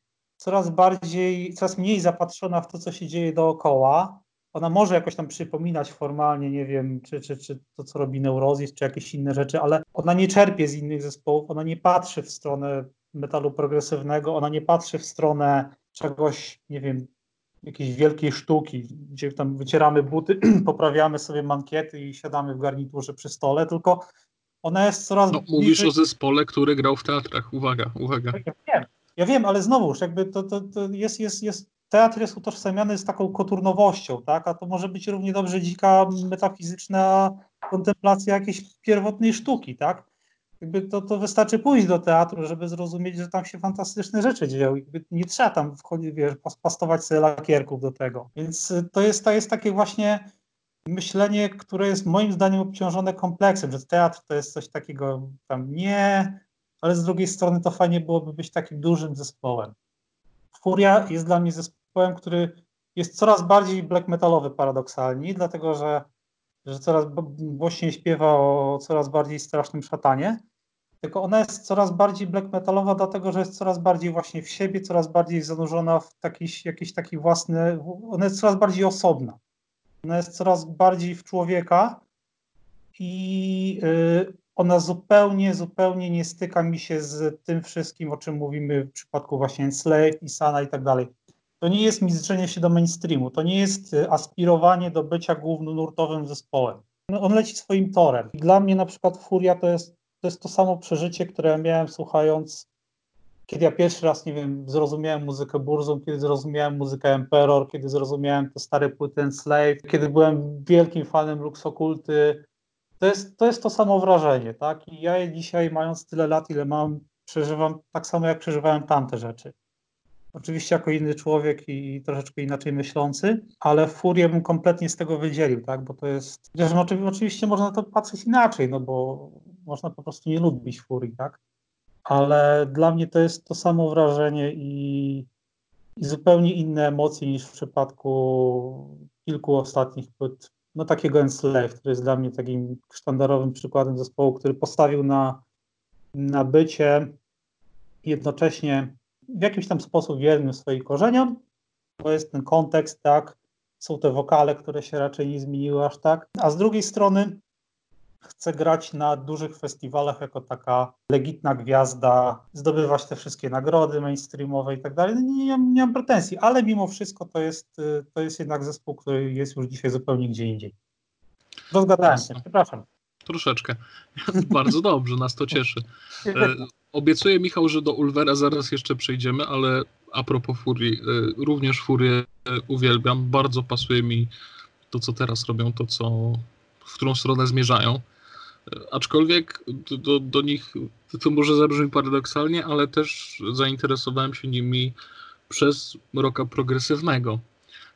coraz bardziej, coraz mniej zapatrzona w to, co się dzieje dookoła. Ona może jakoś tam przypominać formalnie, nie wiem, czy, czy, czy to, co robi Neurozis, czy jakieś inne rzeczy, ale ona nie czerpie z innych zespołów, ona nie patrzy w stronę metalu progresywnego, ona nie patrzy w stronę czegoś, nie wiem, jakiejś wielkiej sztuki, gdzie tam wycieramy buty, poprawiamy sobie mankiety i siadamy w garniturze przy stole, tylko ona jest coraz... No, mówisz o zespole, który grał w teatrach. Uwaga, uwaga. Ja wiem, ja wiem ale znowuż, jakby to, to, to jest, jest, jest, teatr jest utożsamiany z taką koturnowością, tak? a to może być równie dobrze dzika metafizyczna kontemplacja jakiejś pierwotnej sztuki, tak? jakby to, to wystarczy pójść do teatru, żeby zrozumieć, że tam się fantastyczne rzeczy dzieją. Jakby nie trzeba tam wchodzić, wiesz, pastować sobie lakierków do tego. Więc y, to jest, to jest takie właśnie myślenie, które jest moim zdaniem obciążone kompleksem, że teatr to jest coś takiego tam nie, ale z drugiej strony to fajnie byłoby być takim dużym zespołem. Furia jest dla mnie zespołem, który jest coraz bardziej black metalowy paradoksalnie, dlatego że, że coraz głośniej śpiewa o coraz bardziej strasznym szatanie, tylko ona jest coraz bardziej black metalowa, dlatego że jest coraz bardziej właśnie w siebie, coraz bardziej zanurzona w jakiś, jakiś taki własny, ona jest coraz bardziej osobna. Ona jest coraz bardziej w człowieka i y, ona zupełnie, zupełnie nie styka mi się z tym wszystkim, o czym mówimy w przypadku właśnie Slave, Isana i tak dalej. To nie jest mizdrzenie się do mainstreamu, to nie jest y, aspirowanie do bycia głównonurtowym zespołem. No, on leci swoim torem. Dla mnie na przykład Furia to jest to jest to samo przeżycie, które miałem słuchając, kiedy ja pierwszy raz, nie wiem, zrozumiałem muzykę Burzum, kiedy zrozumiałem muzykę Emperor, kiedy zrozumiałem te stare płyty Enslave, kiedy byłem wielkim fanem Luxokulty. To jest, to jest to samo wrażenie, tak? I ja dzisiaj, mając tyle lat, ile mam, przeżywam tak samo, jak przeżywałem tamte rzeczy. Oczywiście jako inny człowiek i troszeczkę inaczej myślący, ale Furię bym kompletnie z tego wydzielił, tak? Bo to jest. Chociaż oczywiście można na to patrzeć inaczej, no bo można po prostu nie lubić Furii, tak? Ale dla mnie to jest to samo wrażenie i, i zupełnie inne emocje niż w przypadku kilku ostatnich płyt. No takiego Enslave, który jest dla mnie takim sztandarowym przykładem zespołu, który postawił na, na bycie jednocześnie w jakiś tam sposób wiernym swoim korzeniom. To jest ten kontekst, tak? Są te wokale, które się raczej nie zmieniły aż tak. A z drugiej strony chce grać na dużych festiwalach jako taka legitna gwiazda, zdobywać te wszystkie nagrody mainstreamowe i tak dalej. No nie, nie, mam pretensji, ale mimo wszystko to jest, to jest jednak zespół, który jest już dzisiaj zupełnie gdzie indziej. Rozgadałem się, przepraszam. Troszeczkę. Bardzo dobrze, nas to cieszy. E, obiecuję, Michał, że do Ulwera zaraz jeszcze przejdziemy, ale a propos Furii, e, również Furię e, uwielbiam. Bardzo pasuje mi to, co teraz robią, to, co, w którą stronę zmierzają. Aczkolwiek do, do nich, to może zabrzmi paradoksalnie, ale też zainteresowałem się nimi przez roka progresywnego.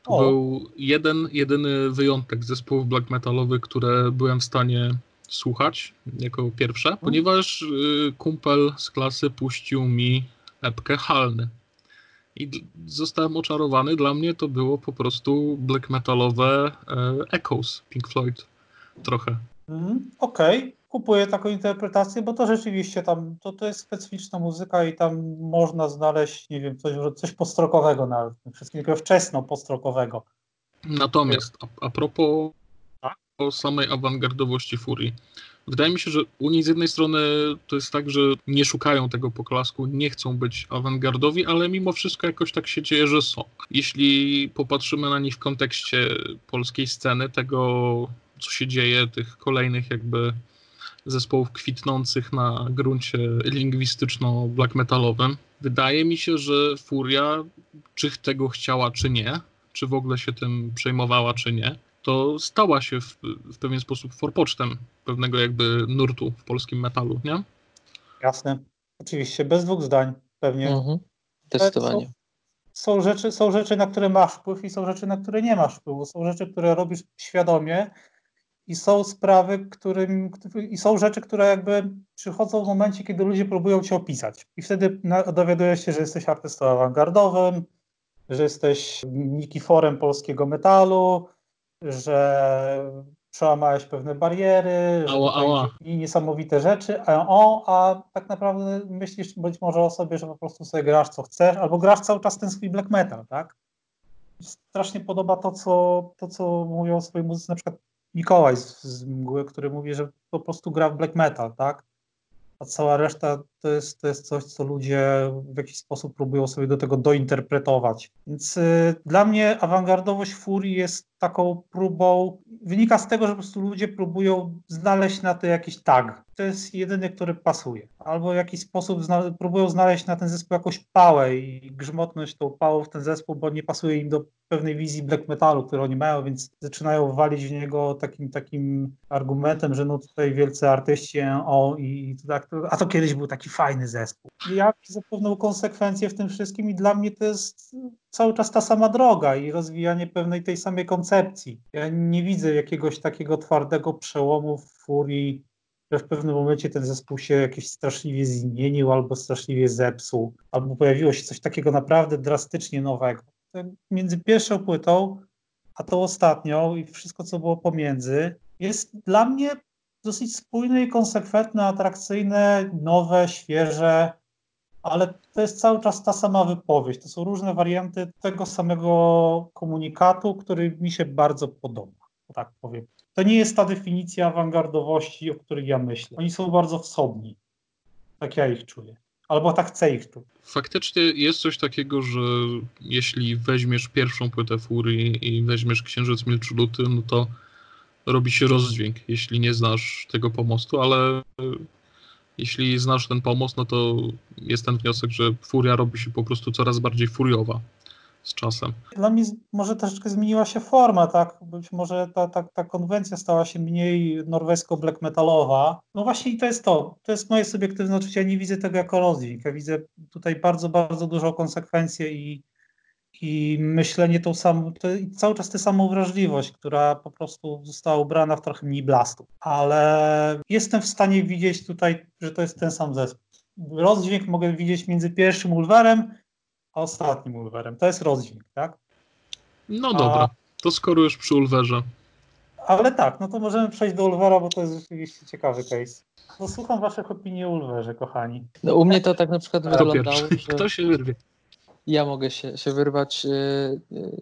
To o. był jeden, jedyny wyjątek zespołów black metalowych, które byłem w stanie słuchać jako pierwsze, hmm. ponieważ y, kumpel z klasy puścił mi epkę Halny. I zostałem oczarowany. Dla mnie to było po prostu black metalowe e, Echoes Pink Floyd trochę. Mm, Okej, okay. kupuję taką interpretację, bo to rzeczywiście tam, to, to jest specyficzna muzyka i tam można znaleźć, nie wiem, coś, coś postrokowego nawet, wszystkiego wczesno postrokowego. Natomiast a, a propos tak? o samej awangardowości Furii. Wydaje mi się, że u nich z jednej strony to jest tak, że nie szukają tego poklasku, nie chcą być awangardowi, ale mimo wszystko jakoś tak się dzieje, że są. Jeśli popatrzymy na nich w kontekście polskiej sceny, tego co się dzieje, tych kolejnych jakby zespołów kwitnących na gruncie lingwistyczno-black metalowym. Wydaje mi się, że Furia, czy tego chciała, czy nie, czy w ogóle się tym przejmowała, czy nie, to stała się w, w pewien sposób forpocztem pewnego jakby nurtu w polskim metalu, nie? Jasne. Oczywiście, bez dwóch zdań pewnie. Mhm. Zdecydowanie. Są rzeczy, są rzeczy, na które masz wpływ i są rzeczy, na które nie masz wpływu. Są rzeczy, które robisz świadomie i są sprawy, którym, i są rzeczy, które jakby przychodzą w momencie, kiedy ludzie próbują cię opisać. I wtedy dowiadujesz się, że jesteś artystą awangardowym, że jesteś Nikiforem polskiego metalu, że przełamałeś pewne bariery, ała, ała. i niesamowite rzeczy, a, o, a tak naprawdę myślisz być może o sobie, że po prostu sobie grasz co chcesz, albo grasz cały czas ten swój black metal, tak? Strasznie podoba to, co, to, co mówią o swojej muzyce, na przykład Mikołaj z, z Mgły, który mówi, że po prostu gra w black metal, tak? A cała reszta to jest, to jest coś, co ludzie w jakiś sposób próbują sobie do tego dointerpretować. Więc y, dla mnie awangardowość Furii jest taką próbą, wynika z tego, że po prostu ludzie próbują znaleźć na to jakiś tag. To jest jedyny, który pasuje. Albo w jakiś sposób zna próbują znaleźć na ten zespół jakąś pałę i grzmotność tą pałą w ten zespół, bo nie pasuje im do pewnej wizji black metalu, którą oni mają, więc zaczynają walić w niego takim takim argumentem, że no tutaj wielcy artyści o i tak, a to kiedyś był taki fajny zespół. Ja widzę pewną konsekwencję w tym wszystkim i dla mnie to jest cały czas ta sama droga i rozwijanie pewnej tej samej koncepcji. Ja nie widzę jakiegoś takiego twardego przełomu w furii, że w pewnym momencie ten zespół się jakiś straszliwie zmienił albo straszliwie zepsuł, albo pojawiło się coś takiego naprawdę drastycznie nowego. Między pierwszą płytą a tą ostatnią i wszystko, co było pomiędzy, jest dla mnie dosyć spójne i konsekwentne, atrakcyjne, nowe, świeże, ale to jest cały czas ta sama wypowiedź. To są różne warianty tego samego komunikatu, który mi się bardzo podoba, tak powiem. To nie jest ta definicja awangardowości, o której ja myślę. Oni są bardzo wsobni. Tak ja ich czuję. Albo tak chcę ich czuć. Faktycznie jest coś takiego, że jeśli weźmiesz pierwszą płytę Furii i weźmiesz Księżyc Milczy Luty, no to robi się rozdźwięk, jeśli nie znasz tego pomostu, ale jeśli znasz ten pomost, no to jest ten wniosek, że furia robi się po prostu coraz bardziej furiowa z czasem. Dla mnie może troszeczkę zmieniła się forma, tak? Być może ta, ta, ta konwencja stała się mniej norwesko-black metalowa. No właśnie i to jest to. To jest moje subiektywne odczucie. Ja nie widzę tego jako rozdźwięk. Ja widzę tutaj bardzo, bardzo dużą konsekwencję i i myślenie tą samą, cały czas tę samą wrażliwość, która po prostu została ubrana w trochę mniej blastu. Ale jestem w stanie widzieć tutaj, że to jest ten sam zespół. Rozdźwięk mogę widzieć między pierwszym Ulwerem a ostatnim Ulwerem. To jest rozdźwięk, tak? No dobra, a... to skoro już przy Ulwerze. Ale tak, no to możemy przejść do Ulwera, bo to jest rzeczywiście ciekawy case. No słucham waszych opinii o Ulwerze, kochani. No u mnie to tak na przykład wyglądało, że... Kto się wyrwie? Ja mogę się, się wyrwać. Y, y,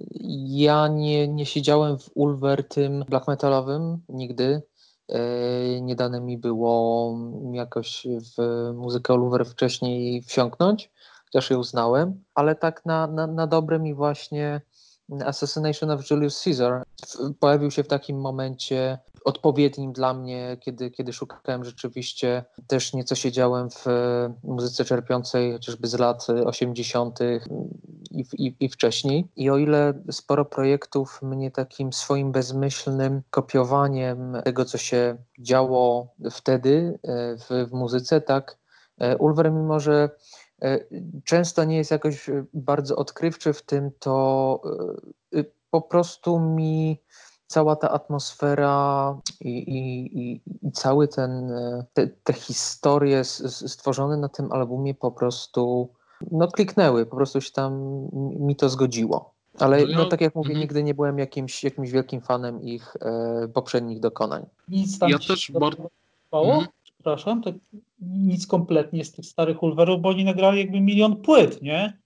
ja nie, nie siedziałem w Ulver tym black metalowym nigdy. Y, nie dane mi było jakoś w muzykę Ulver wcześniej wsiąknąć, chociaż ją uznałem, ale tak na, na, na dobre mi właśnie Assassination of Julius Caesar pojawił się w takim momencie odpowiednim dla mnie, kiedy, kiedy szukałem rzeczywiście, też nieco siedziałem w e, muzyce czerpiącej chociażby z lat 80. I, i, i wcześniej. I o ile sporo projektów mnie takim swoim bezmyślnym kopiowaniem tego, co się działo wtedy e, w, w muzyce, tak e, Ulver, mimo że często nie jest jakoś bardzo odkrywczy w tym, to po prostu mi cała ta atmosfera i, i, i cały ten, te, te historie stworzone na tym albumie po prostu no kliknęły, po prostu się tam mi to zgodziło. Ale no, no tak jak mówię, mm. nigdy nie byłem jakimś, jakimś wielkim fanem ich e, poprzednich dokonań. Nic tam ja też bardzo... Mm. Przepraszam, to nic kompletnie z tych starych Ulverów, bo oni nagrali jakby milion płyt, nie?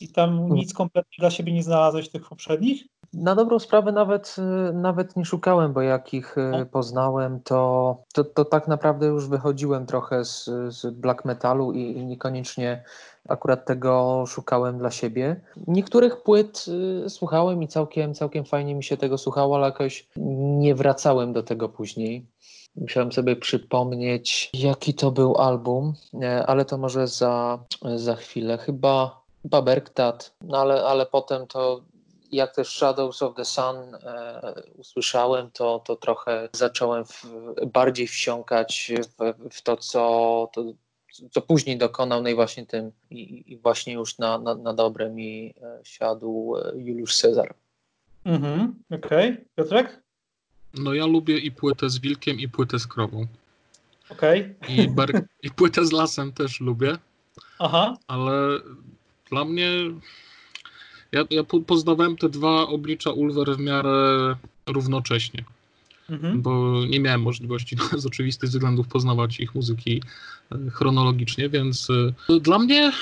I tam mm. nic kompletnie dla siebie nie znalazłeś tych poprzednich? Na dobrą sprawę nawet, y, nawet nie szukałem, bo jak ich y, no. poznałem, to, to, to tak naprawdę już wychodziłem trochę z, z black metalu i, i niekoniecznie akurat tego szukałem dla siebie. Niektórych płyt y, słuchałem i całkiem, całkiem fajnie mi się tego słuchało, ale jakoś nie wracałem do tego później. Musiałem sobie przypomnieć, jaki to był album, e, ale to może za, za chwilę. Chyba Baberktat, no ale, ale potem to jak też Shadows of the Sun e, usłyszałem, to, to trochę zacząłem w, bardziej wsiąkać w, w to, co, to, co później dokonał, no i właśnie tym, i, i właśnie już na, na, na dobre mi e, siadł e, Juliusz Cezar. Mhm, okej. Okay. Piotrek? No ja lubię i płytę z wilkiem, i płytę z krową. Okej. Okay. I, ber- I płytę z lasem też lubię. Aha. Ale dla mnie. Ja, ja poznawałem te dwa oblicza Ulver w miarę równocześnie. Mhm. Bo nie miałem możliwości no, z oczywistych względów poznawać ich muzyki e, chronologicznie, więc e, dla mnie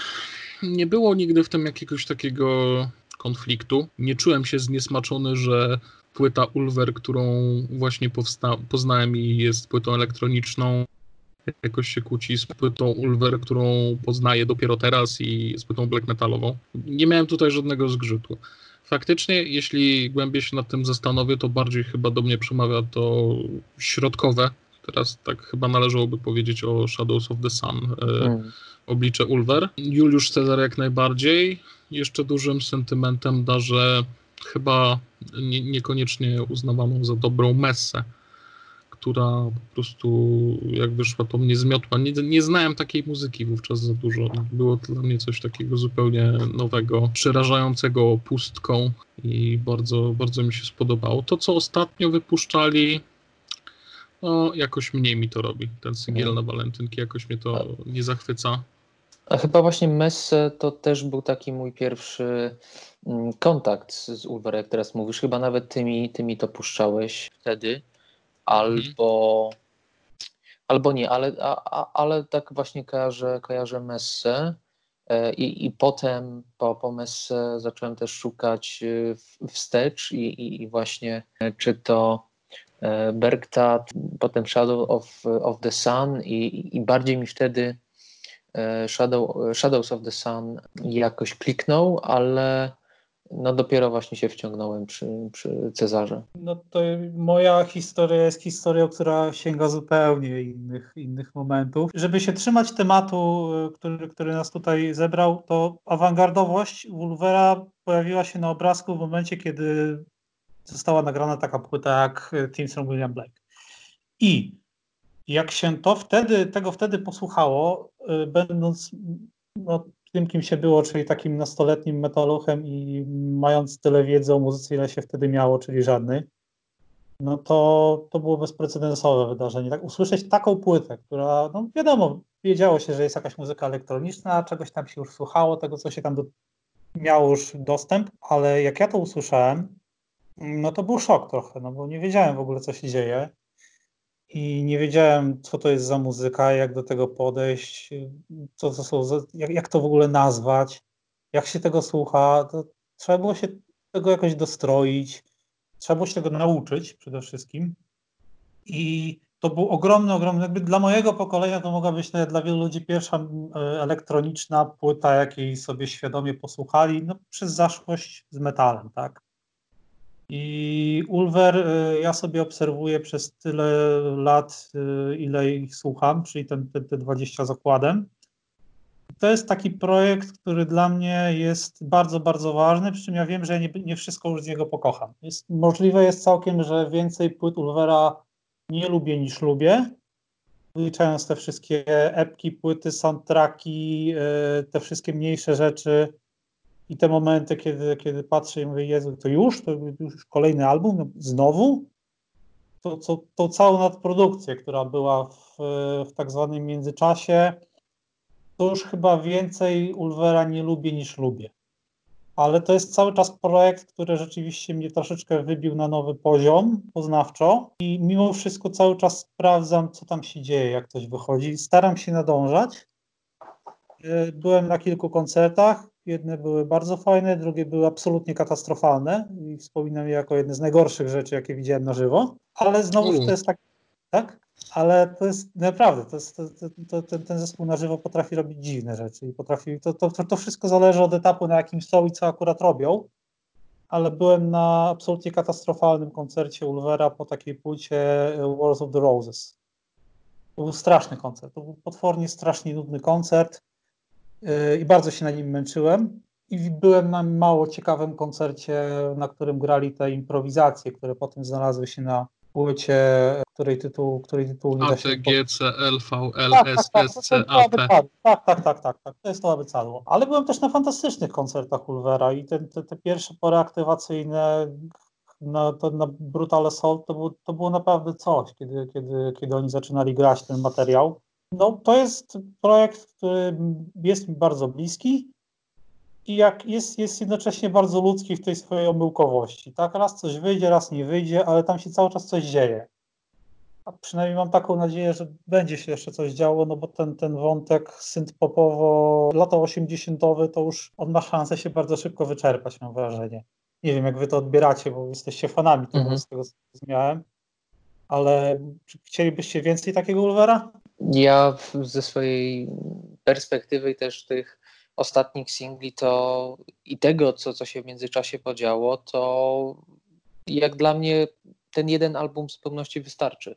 nie było nigdy w tym jakiegoś takiego konfliktu. Nie czułem się zniesmaczony, że płyta Ulver, którą właśnie powsta- poznałem i jest płytą elektroniczną, jakoś się kłóci z płytą Ulver, którą poznaję dopiero teraz i z płytą black metalową. Nie miałem tutaj żadnego zgrzytu. Faktycznie, jeśli głębiej się nad tym zastanowię, to bardziej chyba do mnie przemawia to środkowe. Teraz tak chyba należałoby powiedzieć o Shadows of the Sun, e, hmm. oblicze Ulver. Juliusz Cezar jak najbardziej. Jeszcze dużym sentymentem darzę chyba nie, niekoniecznie uznawaną za dobrą messę która po prostu jak wyszła, to mnie zmiotła. Nie, nie znałem takiej muzyki wówczas za dużo. Było to dla mnie coś takiego zupełnie nowego, przerażającego pustką i bardzo, bardzo mi się spodobało. To, co ostatnio wypuszczali, no jakoś mniej mi to robi. Ten sygiel mhm. na walentynki jakoś mnie to nie zachwyca. A chyba właśnie Messe to też był taki mój pierwszy mm, kontakt z Ulver, jak teraz mówisz. Chyba nawet tymi, tymi to puszczałeś wtedy albo, mhm. albo nie, ale, a, ale tak właśnie kojarzę, kojarzę Messę. E, I, I potem po, po zacząłem też szukać e, wstecz i, i, i właśnie e, czy to Bergtat, potem Shadow of, of the Sun i, i bardziej mi wtedy Shadow, Shadows of the Sun jakoś kliknął, ale no dopiero właśnie się wciągnąłem przy, przy Cezarze. No to moja historia jest historią, która sięga zupełnie innych, innych momentów. Żeby się trzymać tematu, który, który nas tutaj zebrał, to awangardowość Wolvera pojawiła się na obrazku w momencie, kiedy została nagrana taka płyta jak Teams from William Blake. I jak się to wtedy, tego wtedy posłuchało, y, będąc no, tym, kim się było, czyli takim nastoletnim metaluchem i mając tyle wiedzy o muzyce, ile się wtedy miało, czyli żadnej, no to, to było bezprecedensowe wydarzenie. Tak, usłyszeć taką płytę, która, no wiadomo, wiedziało się, że jest jakaś muzyka elektroniczna, czegoś tam się już słuchało, tego, co się tam do, miało już dostęp, ale jak ja to usłyszałem, no to był szok trochę, no bo nie wiedziałem w ogóle, co się dzieje i nie wiedziałem, co to jest za muzyka, jak do tego podejść, co to są, jak, jak to w ogóle nazwać, jak się tego słucha. Trzeba było się tego jakoś dostroić, trzeba było się tego nauczyć przede wszystkim. I to był ogromny, ogromny, jakby dla mojego pokolenia to mogła być nawet dla wielu ludzi pierwsza e, elektroniczna płyta, jakiej sobie świadomie posłuchali, no, przez zaszłość z metalem, tak. I Ulver y, ja sobie obserwuję przez tyle lat, y, ile ich słucham, czyli ten, te, te 20 zakładem. To jest taki projekt, który dla mnie jest bardzo, bardzo ważny, przy czym ja wiem, że nie, nie wszystko już z niego pokocham. Jest, możliwe jest całkiem, że więcej płyt Ulvera nie lubię niż lubię, wliczając te wszystkie epki, płyty, soundtracki, y, te wszystkie mniejsze rzeczy, i te momenty, kiedy, kiedy patrzę i mówię, Jezu, to już, to już kolejny album, no, znowu? To, to, to całą nadprodukcję, która była w, w tak zwanym międzyczasie, to już chyba więcej Ulvera nie lubię niż lubię. Ale to jest cały czas projekt, który rzeczywiście mnie troszeczkę wybił na nowy poziom poznawczo i mimo wszystko cały czas sprawdzam, co tam się dzieje, jak coś wychodzi. Staram się nadążać. Byłem na kilku koncertach, Jedne były bardzo fajne, drugie były absolutnie katastrofalne i wspominam je jako jedne z najgorszych rzeczy, jakie widziałem na żywo. Ale znowu to jest tak, tak? Ale to jest naprawdę, to jest, to, to, ten, ten zespół na żywo potrafi robić dziwne rzeczy i potrafi, to, to, to wszystko zależy od etapu, na jakim są i co akurat robią. Ale byłem na absolutnie katastrofalnym koncercie Ulvera po takiej płycie Wars of the Roses. To był straszny koncert. To był potwornie strasznie nudny koncert i bardzo się na nim męczyłem. i byłem na mało ciekawym koncercie, na którym grali te improwizacje, które potem znalazły się na płycie, której tytuł, której tytuł nie da się... ATG, CL, VL, Tak, tak, tak, tak, tak, tak, tak, tak, to jest to wypadło. Ale byłem też na fantastycznych koncertach Ulvera i te, te, te pierwsze pory aktywacyjne na, to, na Brutal Assault to, było- to było naprawdę coś, kiedy, kiedy, kiedy oni zaczynali grać ten materiał. No, to jest projekt, który jest mi bardzo bliski i jak jest, jest jednocześnie bardzo ludzki w tej swojej omyłkowości. Tak, raz coś wyjdzie, raz nie wyjdzie, ale tam się cały czas coś dzieje. A przynajmniej mam taką nadzieję, że będzie się jeszcze coś działo, no bo ten, ten wątek synth-popowo, lata 80. to już on ma szansę się bardzo szybko wyczerpać, mam wrażenie. Nie wiem, jak wy to odbieracie, bo jesteście fanami tego, Mhm. z tego co zrozumiałem. Ale czy chcielibyście więcej takiego Ulvera? Ja ze swojej perspektywy też tych ostatnich singli to i tego, co, co się w międzyczasie podziało, to jak dla mnie ten jeden album w zupełności wystarczy.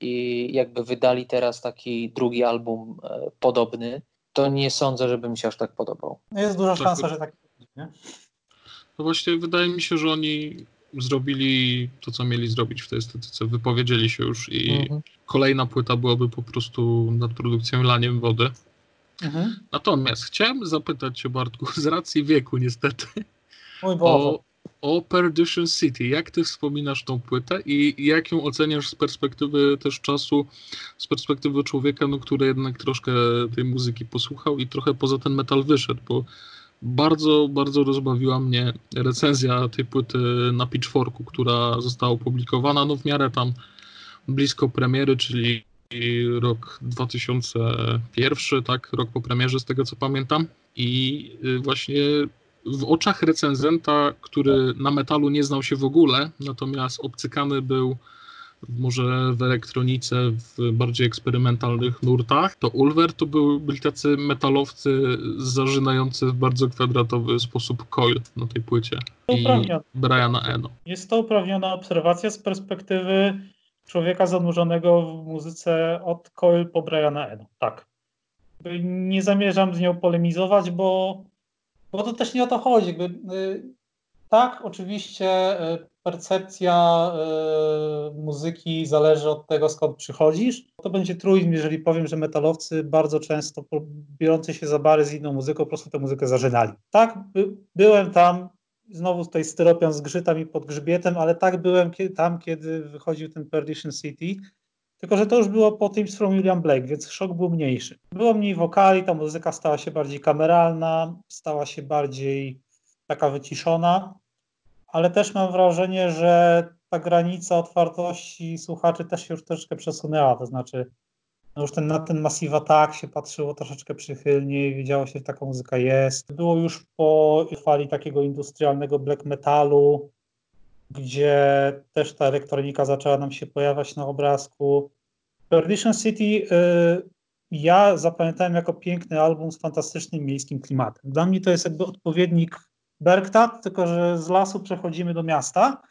I jakby wydali teraz taki drugi album e, podobny, to nie sądzę, żeby mi się aż tak podobał. Jest duża Tak. szansa, że tak nie? No właśnie wydaje mi się, że oni zrobili to, co mieli zrobić w tej estetyce. Wypowiedzieli się już i Mhm. kolejna płyta byłaby po prostu nad produkcją laniem wody. Mhm. Natomiast chciałem zapytać Cię, Bartku, z racji wieku niestety, o, o Perdition City. Jak Ty wspominasz tą płytę i jak ją oceniasz z perspektywy też czasu, z perspektywy człowieka, no, który jednak troszkę tej muzyki posłuchał i trochę poza ten metal wyszedł, bo bardzo, bardzo rozbawiła mnie recenzja tej płyty na Pitchforku, która została opublikowana no w miarę tam blisko premiery, czyli rok 2001, tak, rok po premierze z tego co pamiętam. I y, właśnie w oczach recenzenta, który na metalu nie znał się w ogóle, natomiast obcykany był może w elektronice, w bardziej eksperymentalnych nurtach, to Ulver to był, byli tacy metalowcy zażynający w bardzo kwadratowy sposób coil na tej płycie. I Uprawnione. Briana Eno. Jest to uprawniona obserwacja z perspektywy człowieka zanurzonego w muzyce od Coil po Briana Eno. Tak. Nie zamierzam z nią polemizować, bo, bo to też nie o to chodzi. Jakby, y, tak, oczywiście y, percepcja y, muzyki zależy od tego, skąd przychodzisz. To będzie truizm, jeżeli powiem, że metalowcy bardzo często biorący się za bary z inną muzyką, po prostu tę muzykę zażynali. Tak, by, byłem tam, znowu tutaj styropian zgrzyta mi pod grzbietem, ale tak byłem kie- tam, kiedy wychodził ten Perdition City. Tylko, że to już było po Teams from William Blake, więc szok był mniejszy. Było mniej wokali, ta muzyka stała się bardziej kameralna, stała się bardziej taka wyciszona, ale też mam wrażenie, że ta granica otwartości słuchaczy też się już troszeczkę przesunęła, to znaczy no już ten, na ten Massive Attack się patrzyło troszeczkę przychylniej, wiedziało się, że taka muzyka jest. Było już po fali takiego industrialnego black metalu, gdzie też ta elektronika zaczęła nam się pojawiać na obrazku. Perdition City y, ja zapamiętałem jako piękny album z fantastycznym miejskim klimatem. Dla mnie to jest jakby odpowiednik Bergtat, tylko że z lasu przechodzimy do miasta.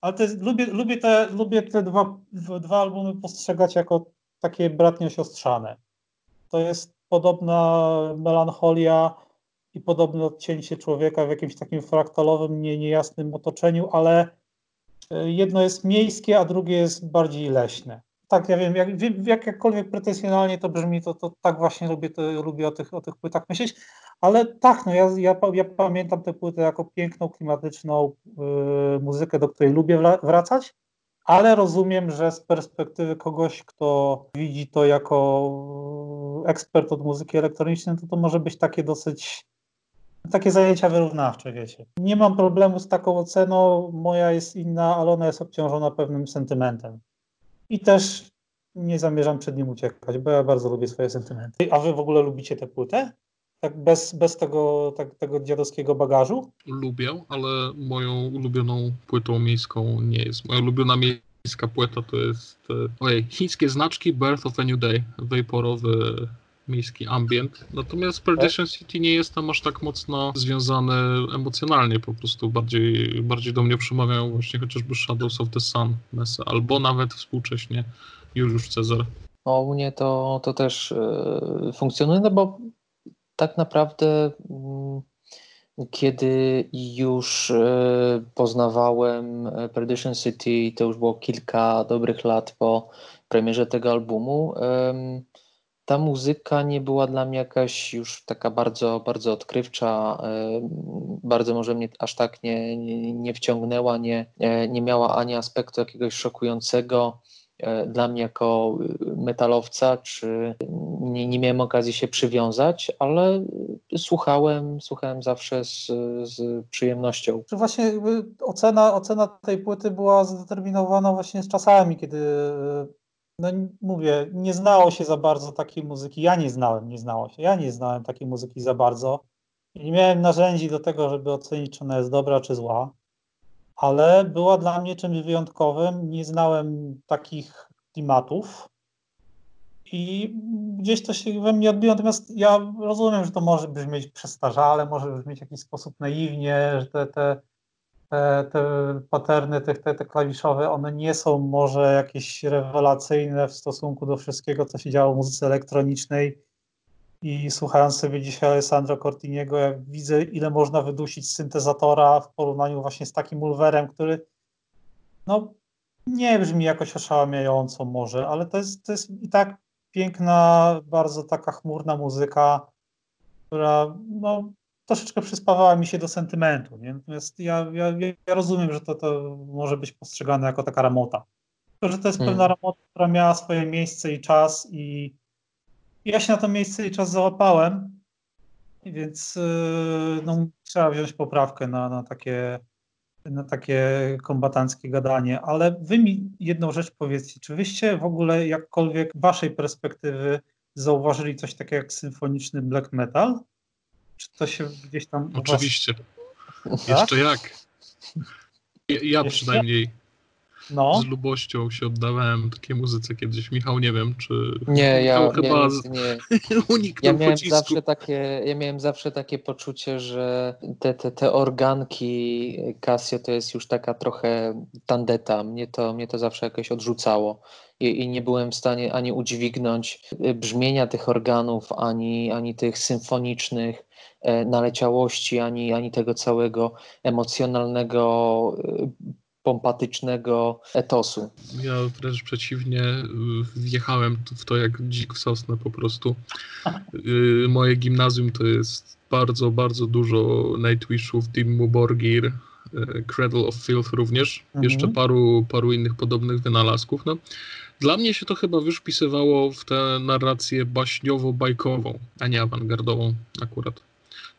Ale lubię, lubię, te, lubię te dwa, dwa albumy postrzegać jako takie bratnio siostrzane. To jest podobna melancholia i podobne odcięcie człowieka w jakimś takim fraktalowym, nie, niejasnym otoczeniu, ale y, jedno jest miejskie, a drugie jest bardziej leśne. Tak, ja wiem, jak, jak jakkolwiek pretensjonalnie to brzmi, to, to tak właśnie lubię, to, lubię o, tych, o tych płytach myśleć, ale tak, no ja, ja, ja pamiętam tę płytę jako piękną, klimatyczną y, muzykę, do której lubię wracać, ale rozumiem, że z perspektywy kogoś, kto widzi to jako ekspert od muzyki elektronicznej, to to może być takie dosyć takie zajęcia wyrównawcze, wiecie. Nie mam problemu z taką oceną, moja jest inna, ale ona jest obciążona pewnym sentymentem. I też nie zamierzam przed nim uciekać, bo ja bardzo lubię swoje sentymenty. A wy w ogóle lubicie tę płytę? Tak bez, bez tego, tak, tego dziadowskiego bagażu? Lubię, ale moją ulubioną płytą miejską nie jest. Moja ulubiona miejska płyta to jest e, ojej, chińskie znaczki Birth of a New Day, vaporowy miejski ambient. Natomiast Perdition City nie jestem aż tak mocno związany emocjonalnie, po prostu bardziej, bardziej do mnie przemawiają właśnie chociażby Shadows of the Sun, Mesa, albo nawet współcześnie Juliusz Cezar. No, u mnie to, to też e, funkcjonuje, no bo tak naprawdę mm, kiedy już e, poznawałem Perdition City, to już było kilka dobrych lat po premierze tego albumu, ta muzyka nie była dla mnie jakaś już taka bardzo, bardzo odkrywcza, bardzo może mnie aż tak nie, nie, nie wciągnęła, nie, nie miała ani aspektu jakiegoś szokującego E, dla mnie jako y, metalowca, czy nie, nie miałem okazji się przywiązać, ale słuchałem, słuchałem zawsze z, z przyjemnością. Czy właśnie ocena, ocena tej płyty była zdeterminowana właśnie z czasami, kiedy no mówię, nie znało się za bardzo takiej muzyki. Ja nie znałem, nie znało się. Ja nie znałem takiej muzyki za bardzo. Nie miałem narzędzi do tego, żeby ocenić, czy ona jest dobra, czy zła ale była dla mnie czymś wyjątkowym. Nie znałem takich klimatów i gdzieś to się we mnie odbiło. Natomiast ja rozumiem, że to może brzmieć przestarzale, może brzmieć w jakiś sposób naiwnie, że te, te, te, te paterny, te, te, te klawiszowe, one nie są może jakieś rewelacyjne w stosunku do wszystkiego, co się działo w muzyce elektronicznej. I słuchając sobie dzisiaj Alessandro Cortiniego, jak widzę, ile można wydusić syntezatora w porównaniu właśnie z takim Ulverem, który no, nie brzmi jakoś oszałamiająco może, ale to jest, to jest i tak piękna, bardzo taka chmurna muzyka, która no, troszeczkę przyspawała mi się do sentymentu. Nie? Natomiast ja, ja, ja rozumiem, że to, to może być postrzegane jako taka ramota. Tylko, że to jest hmm. pewna ramota, która miała swoje miejsce i czas i ja się na to miejsce i czas załapałem, więc yy, no, trzeba wziąć poprawkę na, na, takie, na takie kombatanckie gadanie. Ale wy mi jedną rzecz powiedzcie, czy wyście w ogóle jakkolwiek waszej perspektywy zauważyli coś takiego jak symfoniczny black metal? Czy to się gdzieś tam... Oczywiście. Was... Jeszcze jak. Ja, ja przynajmniej. No. Z lubością się oddawałem takiej muzyce kiedyś. Michał, nie wiem, czy. Nie, ja chyba nie. uniknął ja miałem zawsze takie, Ja miałem zawsze takie poczucie, że te, te, te organki Casio to jest już taka trochę tandeta. Mnie to, mnie to zawsze jakoś odrzucało. I, i nie byłem w stanie ani udźwignąć brzmienia tych organów, ani, ani tych symfonicznych e, naleciałości, ani, ani tego całego emocjonalnego e, pompatycznego etosu. Ja wręcz przeciwnie, wjechałem w to jak dzik w sosnę po prostu. Y, moje gimnazjum to jest bardzo, bardzo dużo Nightwishów, Dimmu Borgir, y, Cradle of Filth również, mhm. jeszcze paru, paru innych podobnych wynalazków. No, dla mnie się to chyba wyszpisywało w tę narrację baśniowo-bajkową, a nie awangardową akurat.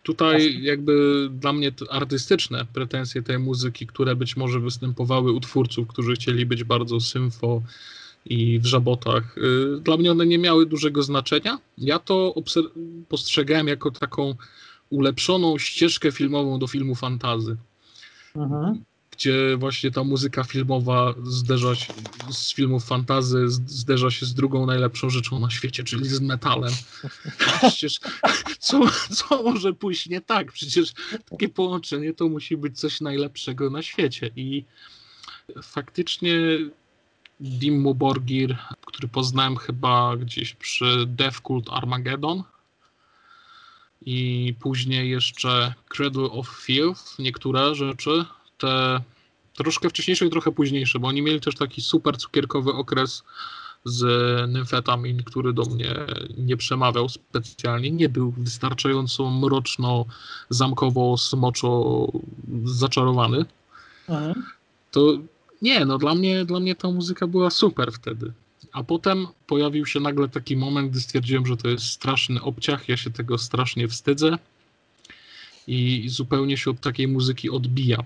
Tutaj jakby dla mnie artystyczne pretensje tej muzyki, które być może występowały u twórców, którzy chcieli być bardzo symfo i w żabotach, y, dla mnie one nie miały dużego znaczenia. Ja to postrzegałem jako taką ulepszoną ścieżkę filmową do filmu fantazy. Mhm gdzie właśnie ta muzyka filmowa zderza się z filmów fantazy, zderza się z drugą najlepszą rzeczą na świecie, czyli z metalem. Przecież co, co może pójść nie tak? Przecież takie połączenie to musi być coś najlepszego na świecie. I faktycznie Dimmu Borgir, który poznałem chyba gdzieś przy Death Cult Armageddon, i później jeszcze Cradle of Filth, niektóre rzeczy, te troszkę wcześniejsze i trochę późniejsze, bo oni mieli też taki super cukierkowy okres z nymfetamin, który do mnie nie przemawiał specjalnie, nie był wystarczająco mroczno, zamkowo, smoczo zaczarowany. Mhm. To nie, no dla mnie, dla mnie ta muzyka była super wtedy. A potem pojawił się nagle taki moment, gdy stwierdziłem, że to jest straszny obciach, ja się tego strasznie wstydzę i zupełnie się od takiej muzyki odbijam.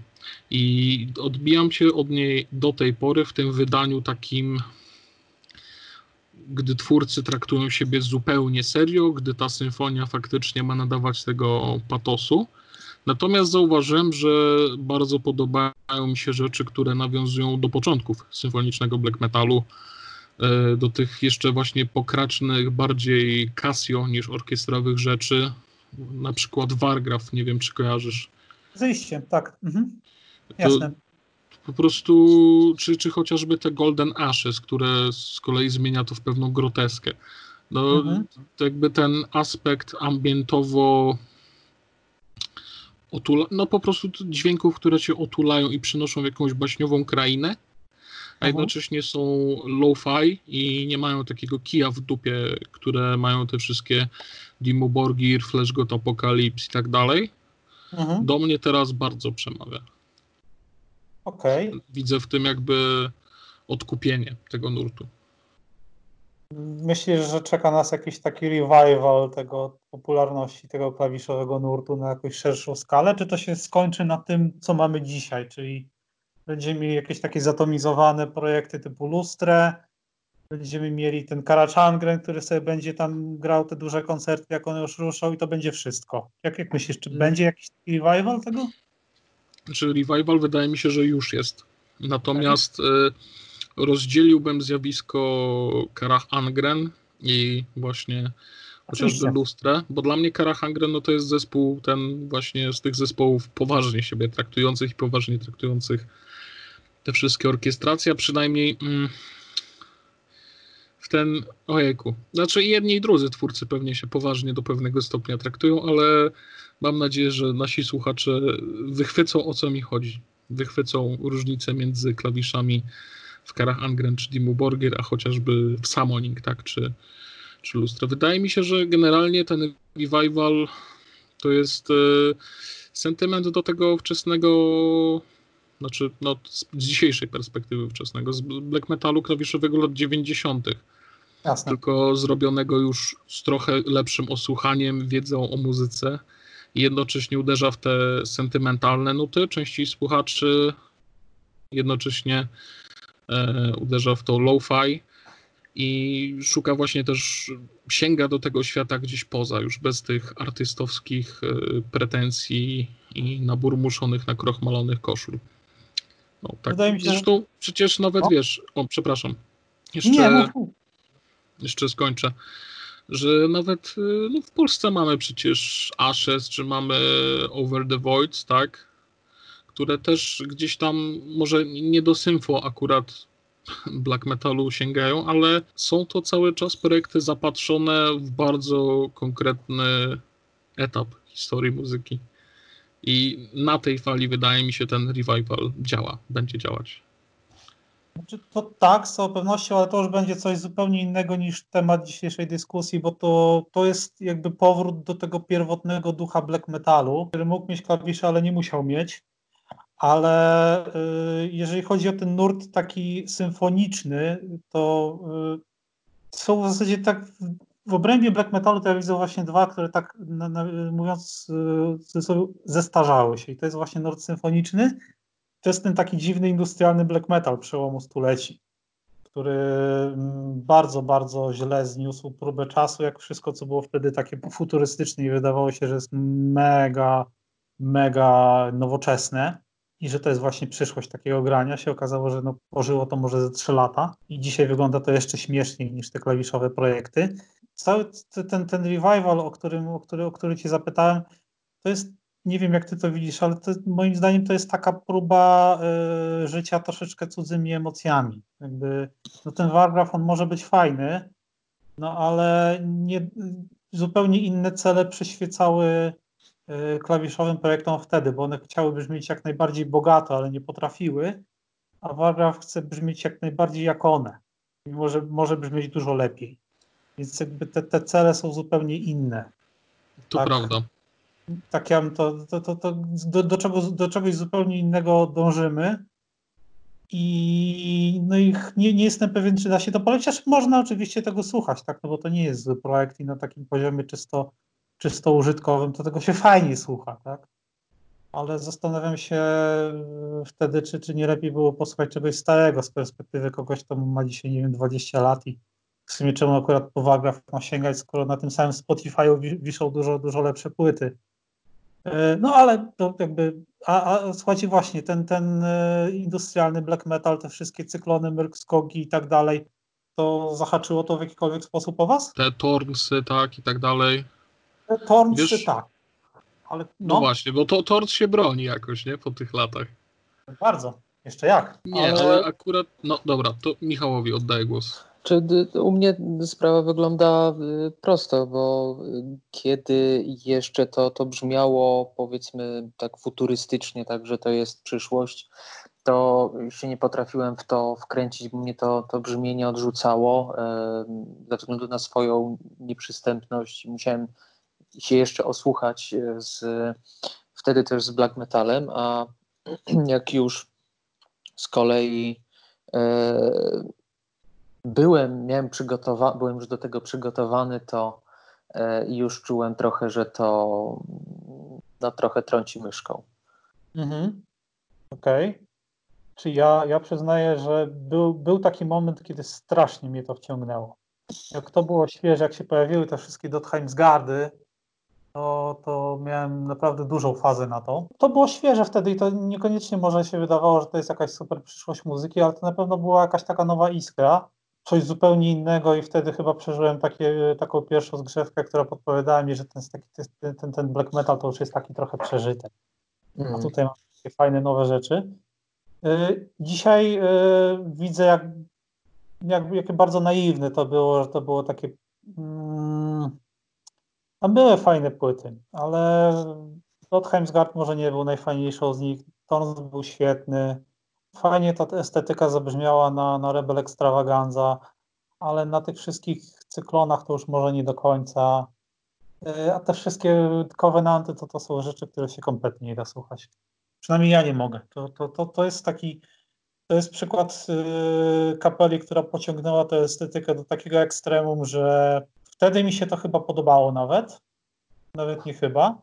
I odbijam się od niej do tej pory w tym wydaniu takim, gdy twórcy traktują siebie zupełnie serio, gdy ta symfonia faktycznie ma nadawać tego patosu. Natomiast zauważyłem, że bardzo podobają mi się rzeczy, które nawiązują do początków symfonicznego black metalu, e, do tych jeszcze właśnie pokracznych, bardziej Casio niż orkiestrowych rzeczy. Na przykład Wargraf, nie wiem czy kojarzysz. Zejście, tak. Mhm. Jasne. Po prostu, czy, czy chociażby te Golden Ashes, które z kolei zmienia to w pewną groteskę. No, mhm. jakby ten aspekt ambientowo otula, no po prostu dźwięków, które cię otulają i przynoszą w jakąś baśniową krainę, a jednocześnie są low-fi i nie mają takiego kija w dupie, które mają te wszystkie Dimmu Borgir, Flash God Apocalypse i tak dalej. Mhm. Do mnie teraz bardzo przemawia. Okej. Widzę w tym jakby odkupienie tego nurtu. Myślisz, że czeka nas jakiś taki revival tego popularności tego klawiszowego nurtu na jakąś szerszą skalę, czy to się skończy na tym, co mamy dzisiaj, czyli będziemy mieli jakieś takie zatomizowane projekty typu Lustre, będziemy mieli ten Karachangren, który sobie będzie tam grał te duże koncerty, jak one już ruszą i to będzie wszystko. Jak, jak myślisz, czy będzie jakiś revival tego? Znaczy revival wydaje mi się, że już jest. Natomiast y, rozdzieliłbym zjawisko Karach Angren i właśnie chociażby. Lustrę, bo dla mnie Karach Angren no to jest zespół ten właśnie z tych zespołów poważnie siebie traktujących i poważnie traktujących te wszystkie orkiestracje, a przynajmniej mm, w ten, ojejku, znaczy jedni i drudzy twórcy pewnie się poważnie do pewnego stopnia traktują, ale mam nadzieję, że nasi słuchacze wychwycą o co mi chodzi. Wychwycą różnicę między klawiszami w Karach Angren czy Dimmu Borgir, a chociażby w Summoning, tak, czy, czy Lustra. Wydaje mi się, że generalnie ten revival to jest e, sentyment do tego wczesnego, znaczy no, z dzisiejszej perspektywy wczesnego, z black metalu klawiszowego lat 90 Jasne. tylko zrobionego już z trochę lepszym osłuchaniem, wiedzą o muzyce i jednocześnie uderza w te sentymentalne nuty części słuchaczy, jednocześnie e, uderza w to lo-fi i szuka właśnie też, sięga do tego świata gdzieś poza, już bez tych artystowskich e, pretensji i naburmuszonych, nakrochmalonych koszul. No, tak. Wydaje mi się, że- Zresztą przecież nawet O. wiesz, o przepraszam, jeszcze Nie, mów. Jeszcze skończę, że nawet y, no, w Polsce mamy przecież Ashes, czy mamy Over the Voids, tak? Które też gdzieś tam, może nie do symfo akurat black metalu sięgają, ale są to cały czas projekty zapatrzone w bardzo konkretny etap historii muzyki. I na tej fali wydaje mi się ten revival działa, będzie działać. Znaczy, to tak, z całą pewnością, ale to już będzie coś zupełnie innego niż temat dzisiejszej dyskusji, bo to, to jest jakby powrót do tego pierwotnego ducha black metalu, który mógł mieć klawisze, ale nie musiał mieć. Ale y, jeżeli chodzi o ten nurt taki symfoniczny, to y, są w zasadzie tak w, w obrębie black metalu to ja widzę właśnie dwa, które tak na, na, mówiąc y, zestarzały się. I to jest właśnie nurt symfoniczny to jest ten taki dziwny industrialny black metal przełomu stuleci, który mm, bardzo, bardzo źle zniósł próbę czasu, jak wszystko, co było wtedy takie futurystyczne i wydawało się, że jest mega, mega nowoczesne i że to jest właśnie przyszłość takiego grania, się okazało, że no, pożyło to może ze 3 lata i dzisiaj wygląda to jeszcze śmieszniej niż te klawiszowe projekty. Cały ten, ten revival, o którym, o, który, o cię zapytałem, to jest nie wiem jak ty to widzisz, ale to, moim zdaniem to jest taka próba y, życia troszeczkę cudzymi emocjami. Jakby, no ten Wargraf on może być fajny, no ale nie, zupełnie inne cele przyświecały y, klawiszowym projektom wtedy, bo one chciały brzmieć jak najbardziej bogato, ale nie potrafiły, a Wargraf chce brzmieć jak najbardziej jak one. Mimo, że może brzmieć dużo lepiej. Więc jakby te, te cele są zupełnie inne To Tak. prawda. Tak ja to, to, to, to do, do, czego, do czegoś zupełnie innego dążymy. I no i nie, nie jestem pewien, czy da się to polecić, chociaż można oczywiście tego słuchać, tak, no bo to nie jest zły projekt i na takim poziomie czysto, czysto użytkowym to tego się fajnie słucha, tak. Ale zastanawiam się e, wtedy, czy, czy nie lepiej było posłuchać czegoś starego z perspektywy kogoś, kto ma dzisiaj, nie wiem, 20 lat i w sumie czemu akurat po Wagraf ma sięgać, skoro na tym samym Spotify'u wi- wiszą dużo, dużo lepsze płyty. E, No ale to jakby, a, a słuchajcie właśnie, ten, ten e, industrialny black metal, te wszystkie cyklony, Myrkskogi i tak dalej, to zahaczyło to w jakikolwiek sposób o was? Te Tornsy, tak, i tak dalej. Te Tornsy Wiesz- tak, ale No, no, właśnie, bo to Tors się broni jakoś, nie? Po tych latach. bardzo, jeszcze jak. Nie, ale... akurat, no dobra, to Michałowi oddaję głos. Czy u mnie sprawa wygląda y, prosto, bo kiedy jeszcze to, to brzmiało powiedzmy tak futurystycznie, tak, że to jest przyszłość, to się nie potrafiłem w to wkręcić, bo mnie to, to brzmienie odrzucało ze względu na swoją nieprzystępność. Musiałem się jeszcze osłuchać e, z, wtedy też z black metalem, a jak już z kolei e, byłem, miałem przygotowa- byłem już do tego przygotowany, to e, już czułem trochę, że to no, trochę trąci myszką. Mhm. Okej. Okay. Czy ja, ja przyznaję, że był, był taki moment, kiedy strasznie mnie to wciągnęło. Jak to było świeże, jak się pojawiły te wszystkie Dotheimsgardy, to, to miałem naprawdę dużą fazę na to. To było świeże wtedy i to niekoniecznie może się wydawało, że to jest jakaś super przyszłość muzyki, ale to na pewno była jakaś taka nowa iskra, coś zupełnie innego i wtedy chyba przeżyłem takie, taką pierwszą zgrzewkę, która podpowiadała mi, że ten, ten, ten, ten black metal to już jest taki trochę przeżyty. Mm. A tutaj mam takie fajne nowe rzeczy. Y, dzisiaj y, widzę, jak, jak, jakie bardzo naiwne to było, że to było takie. Mm, tam były fajne płyty, ale Lotheimsgard może nie był najfajniejszą z nich. Tons był świetny. Fajnie ta estetyka zabrzmiała na, na Rebel Extravaganza, ale na tych wszystkich cyklonach to już może nie do końca. Y, a te wszystkie Covenanty to, to są rzeczy, które się kompletnie nie da słuchać. Przynajmniej ja nie mogę. To, to, to, to jest taki, to jest przykład yy, kapeli, która pociągnęła tę estetykę do takiego ekstremum, że wtedy mi się to chyba podobało nawet. Nawet nie chyba.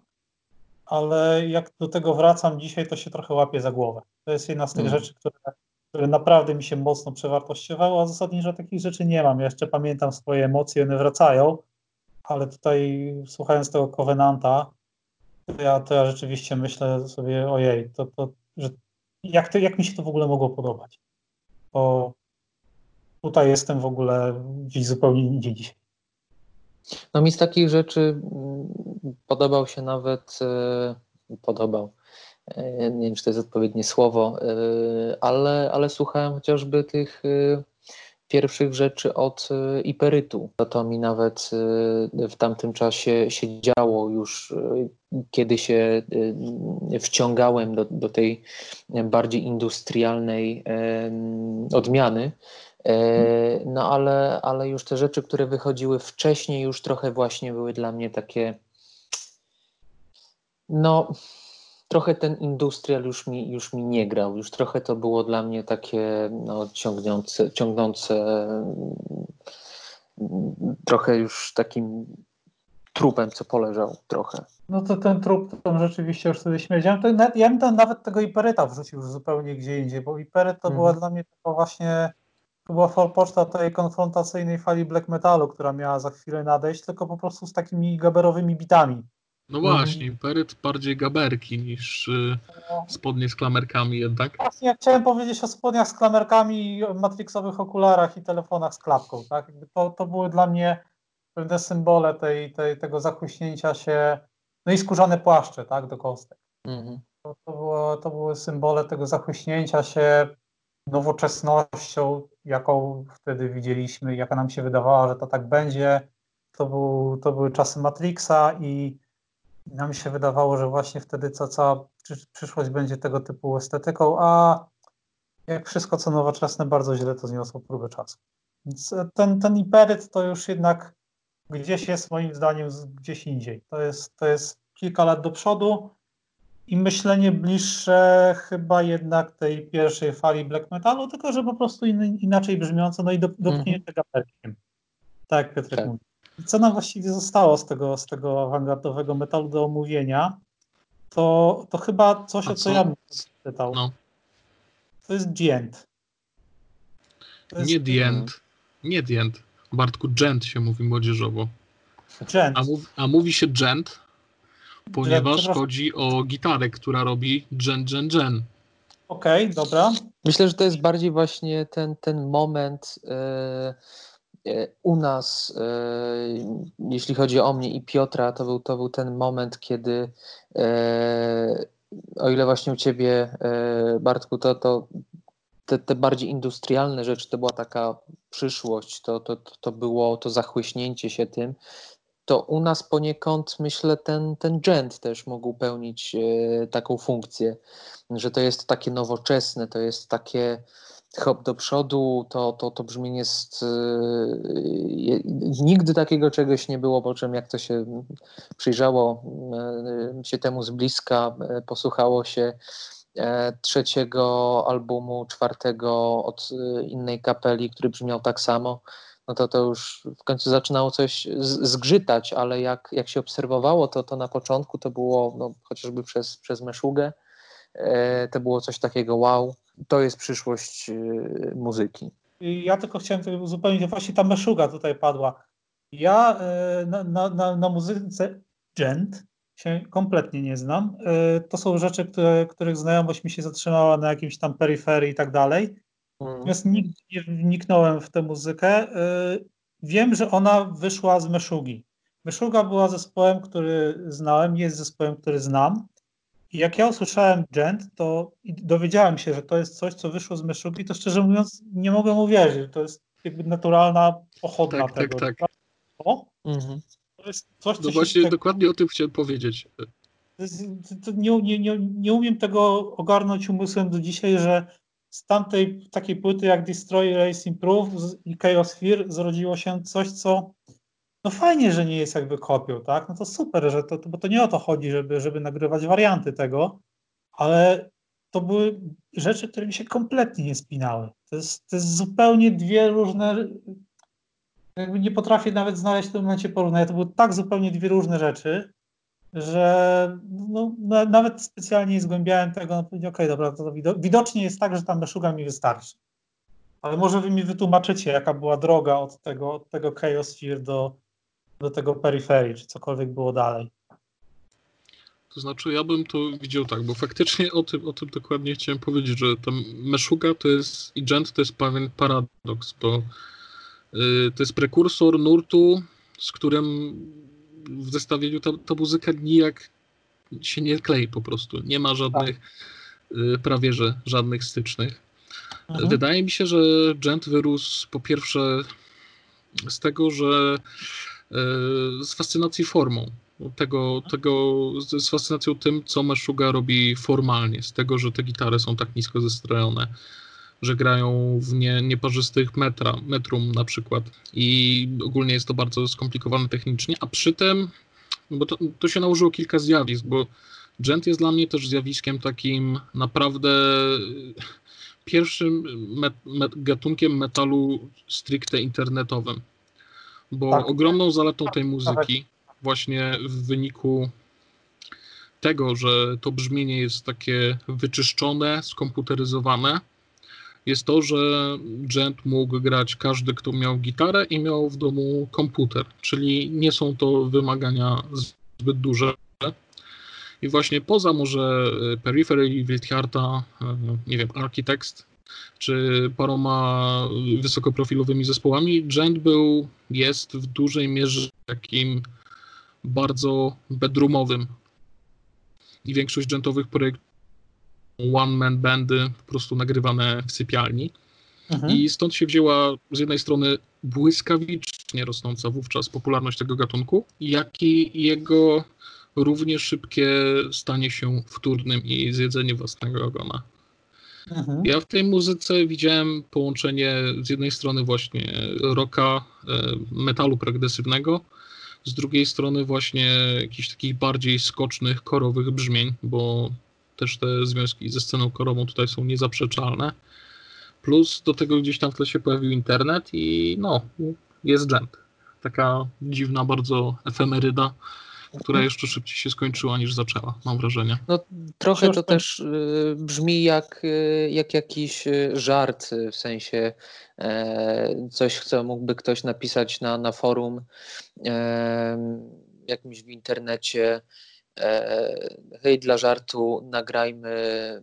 Ale jak do tego wracam dzisiaj, to się trochę łapię za głowę. To jest jedna z tych mm. rzeczy, które, które naprawdę mi się mocno przewartościowały, a zasadniczo takich rzeczy nie mam. Ja jeszcze pamiętam swoje emocje, one wracają, ale tutaj słuchając tego Covenanta, to ja, to ja rzeczywiście myślę sobie, ojej, to, to, że jak, to, jak mi się to w ogóle mogło podobać? Bo tutaj jestem w ogóle gdzieś zupełnie indziej dzisiaj. No mi z takich rzeczy podobał się nawet, e, podobał, e, nie wiem czy to jest odpowiednie słowo, e, ale, ale słuchałem chociażby tych pierwszych rzeczy od Iperytu. To, mi nawet w tamtym czasie się działo już, kiedy się wciągałem do, do tej bardziej industrialnej odmiany. No ale, ale już te rzeczy, które wychodziły wcześniej, już trochę właśnie były dla mnie takie. No, trochę ten industrial już mi, już mi nie grał. Już trochę to było dla mnie takie no, ciągnące, ciągnące trochę już takim trupem, co poleżał trochę. No to ten trup tam rzeczywiście już wtedy śmierdziałem. ja bym tam nawet tego Iperyta wrzucił już zupełnie gdzie indziej, bo Iperyt to mhm. była dla mnie właśnie to była forpoczta tej konfrontacyjnej fali black metalu, która miała za chwilę nadejść, tylko po prostu z takimi gaberowymi bitami. No mhm. właśnie, peryt bardziej gaberki niż y, spodnie z klamerkami jednak. Właśnie ja chciałem powiedzieć o spodniach z klamerkami, matrixowych okularach i telefonach z klapką. Tak? To, to były dla mnie pewne symbole tej, tej, tego zachuśnięcia się, no i skórzane płaszcze tak, do kostek. Mhm. To, to, było, to były symbole tego zachuśnięcia się nowoczesnością, jaką wtedy widzieliśmy, jaka nam się wydawała, że to tak będzie. To, był, to były czasy Matrixa i nam się wydawało, że właśnie wtedy co, cała przyszłość będzie tego typu estetyką, a jak wszystko co nowoczesne, bardzo źle to zniosło próbę czasu. Więc e, ten, ten iperyt to już jednak gdzieś jest moim zdaniem gdzieś indziej. To jest, to jest kilka lat do przodu i myślenie bliższe chyba jednak tej pierwszej fali black metalu, tylko że po prostu in, inaczej brzmiące, no i do, dotknięte mm -hmm. Tak, jak Piotrek tak. mówi co nam właściwie zostało z tego, z tego awangardowego metalu do omówienia, to, to chyba coś, A o co, co ja bym pytał. No. To jest Dient. Nie Dient. Nie Dient. Bartku, Gent się mówi młodzieżowo. Gent. A, mów, a mówi się Gent, ponieważ chodzi o gitarę, która robi Gen, Gen, Gen. Okej, okay, dobra. Myślę, że to jest bardziej właśnie ten, ten moment... Yy u nas, e, jeśli chodzi o mnie i Piotra, to był, to był ten moment, kiedy e, o ile właśnie u ciebie, Bartku, to, to te, te bardziej industrialne rzeczy to była taka przyszłość, to, to, to było to zachłyśnięcie się tym, to u nas poniekąd myślę ten, ten gent też mógł pełnić e, taką funkcję, że to jest takie nowoczesne, to jest takie hop do przodu, to, to, to brzmienie jest. Yy, nigdy takiego czegoś nie było, po czym jak to się przyjrzało yy, się temu z bliska, yy, posłuchało się trzeciego albumu, czwartego od innej kapeli, który brzmiał tak samo, no to to już w końcu zaczynało coś zgrzytać, ale jak, jak się obserwowało, to, to na początku to było no, chociażby przez, przez Meszugę, to było coś takiego wow, to jest przyszłość y, muzyki. Ja tylko chciałem uzupełnić, właśnie ta meszuga tutaj padła. Ja y, na, na, na muzyce gent się kompletnie nie znam. Y, to są rzeczy, które, których znajomość mi się zatrzymała na jakimś tam peryferii i tak dalej. Mhm. Natomiast nigdy nie wniknąłem w tę muzykę. Wiem, że ona wyszła z Meszugi. Meszuga była zespołem, który znałem, jest zespołem, który znam. I jak ja usłyszałem Gent, to dowiedziałem się, że to jest coś, co wyszło z Meszugi, to szczerze mówiąc nie mogę uwierzyć. To jest jakby naturalna pochodna tak, tego. Tak, tak, o? Mhm. To jest coś, co no właśnie tak... dokładnie o tym chciałem powiedzieć. To jest, to nie, nie, nie, nie umiem tego ogarnąć umysłem do dzisiaj, że z tamtej takiej płyty jak Destroy, Race, Improve i Chaos Fear zrodziło się coś, co no fajnie, że nie jest jakby kopią, tak? No to super, że to, bo to nie o to chodzi, żeby, żeby nagrywać warianty tego, ale to były rzeczy, które mi się kompletnie nie spinały. To jest, to jest zupełnie dwie różne. Jakby nie potrafię nawet znaleźć w tym momencie porównania. To były tak zupełnie dwie różne rzeczy, że no, nawet specjalnie nie zgłębiałem tego. No, okej, okay, dobra, to widocznie jest tak, że tam beszuga mi wystarczy. Ale może wy mi wytłumaczycie, jaka była droga od tego, od tego Chaos Fear do, do tego peryferii, czy cokolwiek było dalej. To znaczy, ja bym to widział tak, bo faktycznie o tym, o tym dokładnie chciałem powiedzieć, że tam Meshuga to jest i Gent to jest pewien paradoks, bo yy, to jest prekursor nurtu, z którym w zestawieniu ta, ta muzyka nijak się nie klei po prostu. Nie ma żadnych, yy, prawie że żadnych stycznych. Mhm. Wydaje mi się, że Gent wyrósł po pierwsze z tego, że z fascynacji formą. Tego, tego, z fascynacją tym, co Meshuga robi formalnie, z tego, że te gitary są tak nisko zestrojone, że grają w nie, nieparzystych metra, metrum na przykład i ogólnie jest to bardzo skomplikowane technicznie, a przy tym, bo to, to się nałożyło kilka zjawisk, bo Gent jest dla mnie też zjawiskiem takim naprawdę pierwszym gatunkiem metalu stricte internetowym bo tak. ogromną zaletą tej muzyki właśnie w wyniku tego, że to brzmienie jest takie wyczyszczone, skomputeryzowane, jest to, że Gent mógł grać każdy, kto miał gitarę i miał w domu komputer, czyli nie są to wymagania zbyt duże. I właśnie poza może Periphery, Wildharta, e, nie wiem, Architect, czy paroma wysokoprofilowymi zespołami, Gent był, jest w dużej mierze takim bardzo bedroomowym. I większość gentowych projektów one-man bandy po prostu nagrywane w sypialni. Mhm. I stąd się wzięła z jednej strony błyskawicznie rosnąca wówczas popularność tego gatunku, jak i jego równie szybkie stanie się wtórnym i zjedzenie własnego ogona. Mhm. Ja w tej muzyce widziałem połączenie z jednej strony właśnie rocka, e, metalu progresywnego, z drugiej strony właśnie jakichś takich bardziej skocznych, korowych brzmień, bo też te związki ze sceną korową tutaj są niezaprzeczalne. Plus do tego gdzieś tam w tle się pojawił internet i no, jest dżent. Taka dziwna bardzo efemeryda, która jeszcze szybciej się skończyła niż zaczęła, mam wrażenie. No, trochę to też y, brzmi jak, y, jak jakiś y, żart, w sensie e, coś, co mógłby ktoś napisać na, na forum e, jakimś w internecie. E, hej, dla żartu nagrajmy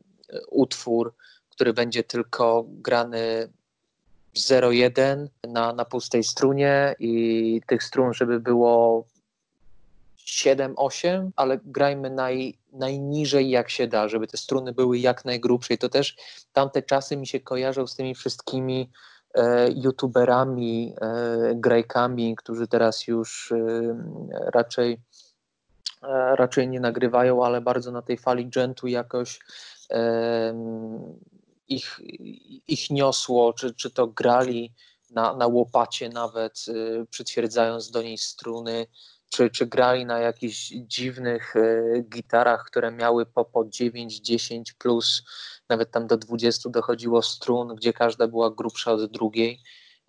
utwór, który będzie tylko grany 0,1 na, na pustej strunie i tych strun, żeby było 7-8, ale grajmy naj, najniżej jak się da, żeby te struny były jak najgrubsze. I to też tamte czasy mi się kojarzą z tymi wszystkimi e, youtuberami, e, grajkami, którzy teraz już e, raczej, raczej nie nagrywają, ale bardzo na tej fali gentu jakoś ich, ich niosło, czy, czy to grali na, na łopacie nawet, przytwierdzając do niej struny, czy, czy grali na jakichś dziwnych gitarach, które miały po, po 9, 10 plus nawet tam do 20 dochodziło strun, gdzie każda była grubsza od drugiej.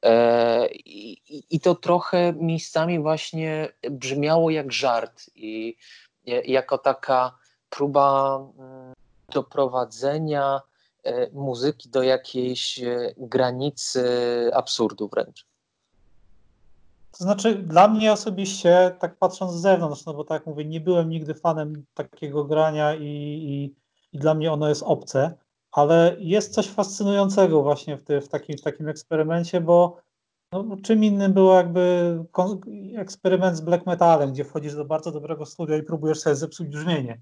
E, I, I, to trochę miejscami właśnie brzmiało jak żart i jako taka próba mm, doprowadzenia e, muzyki do jakiejś e, granicy absurdu wręcz. To znaczy, dla mnie osobiście, tak patrząc z zewnątrz, no bo tak mówię, nie byłem nigdy fanem takiego grania i, i, i dla mnie ono jest obce, ale jest coś fascynującego właśnie w, ty, w, takim, w takim eksperymencie, bo no, czym innym było jakby eksperyment z black metalem, gdzie wchodzisz do bardzo dobrego studia i próbujesz sobie zepsuć brzmienie.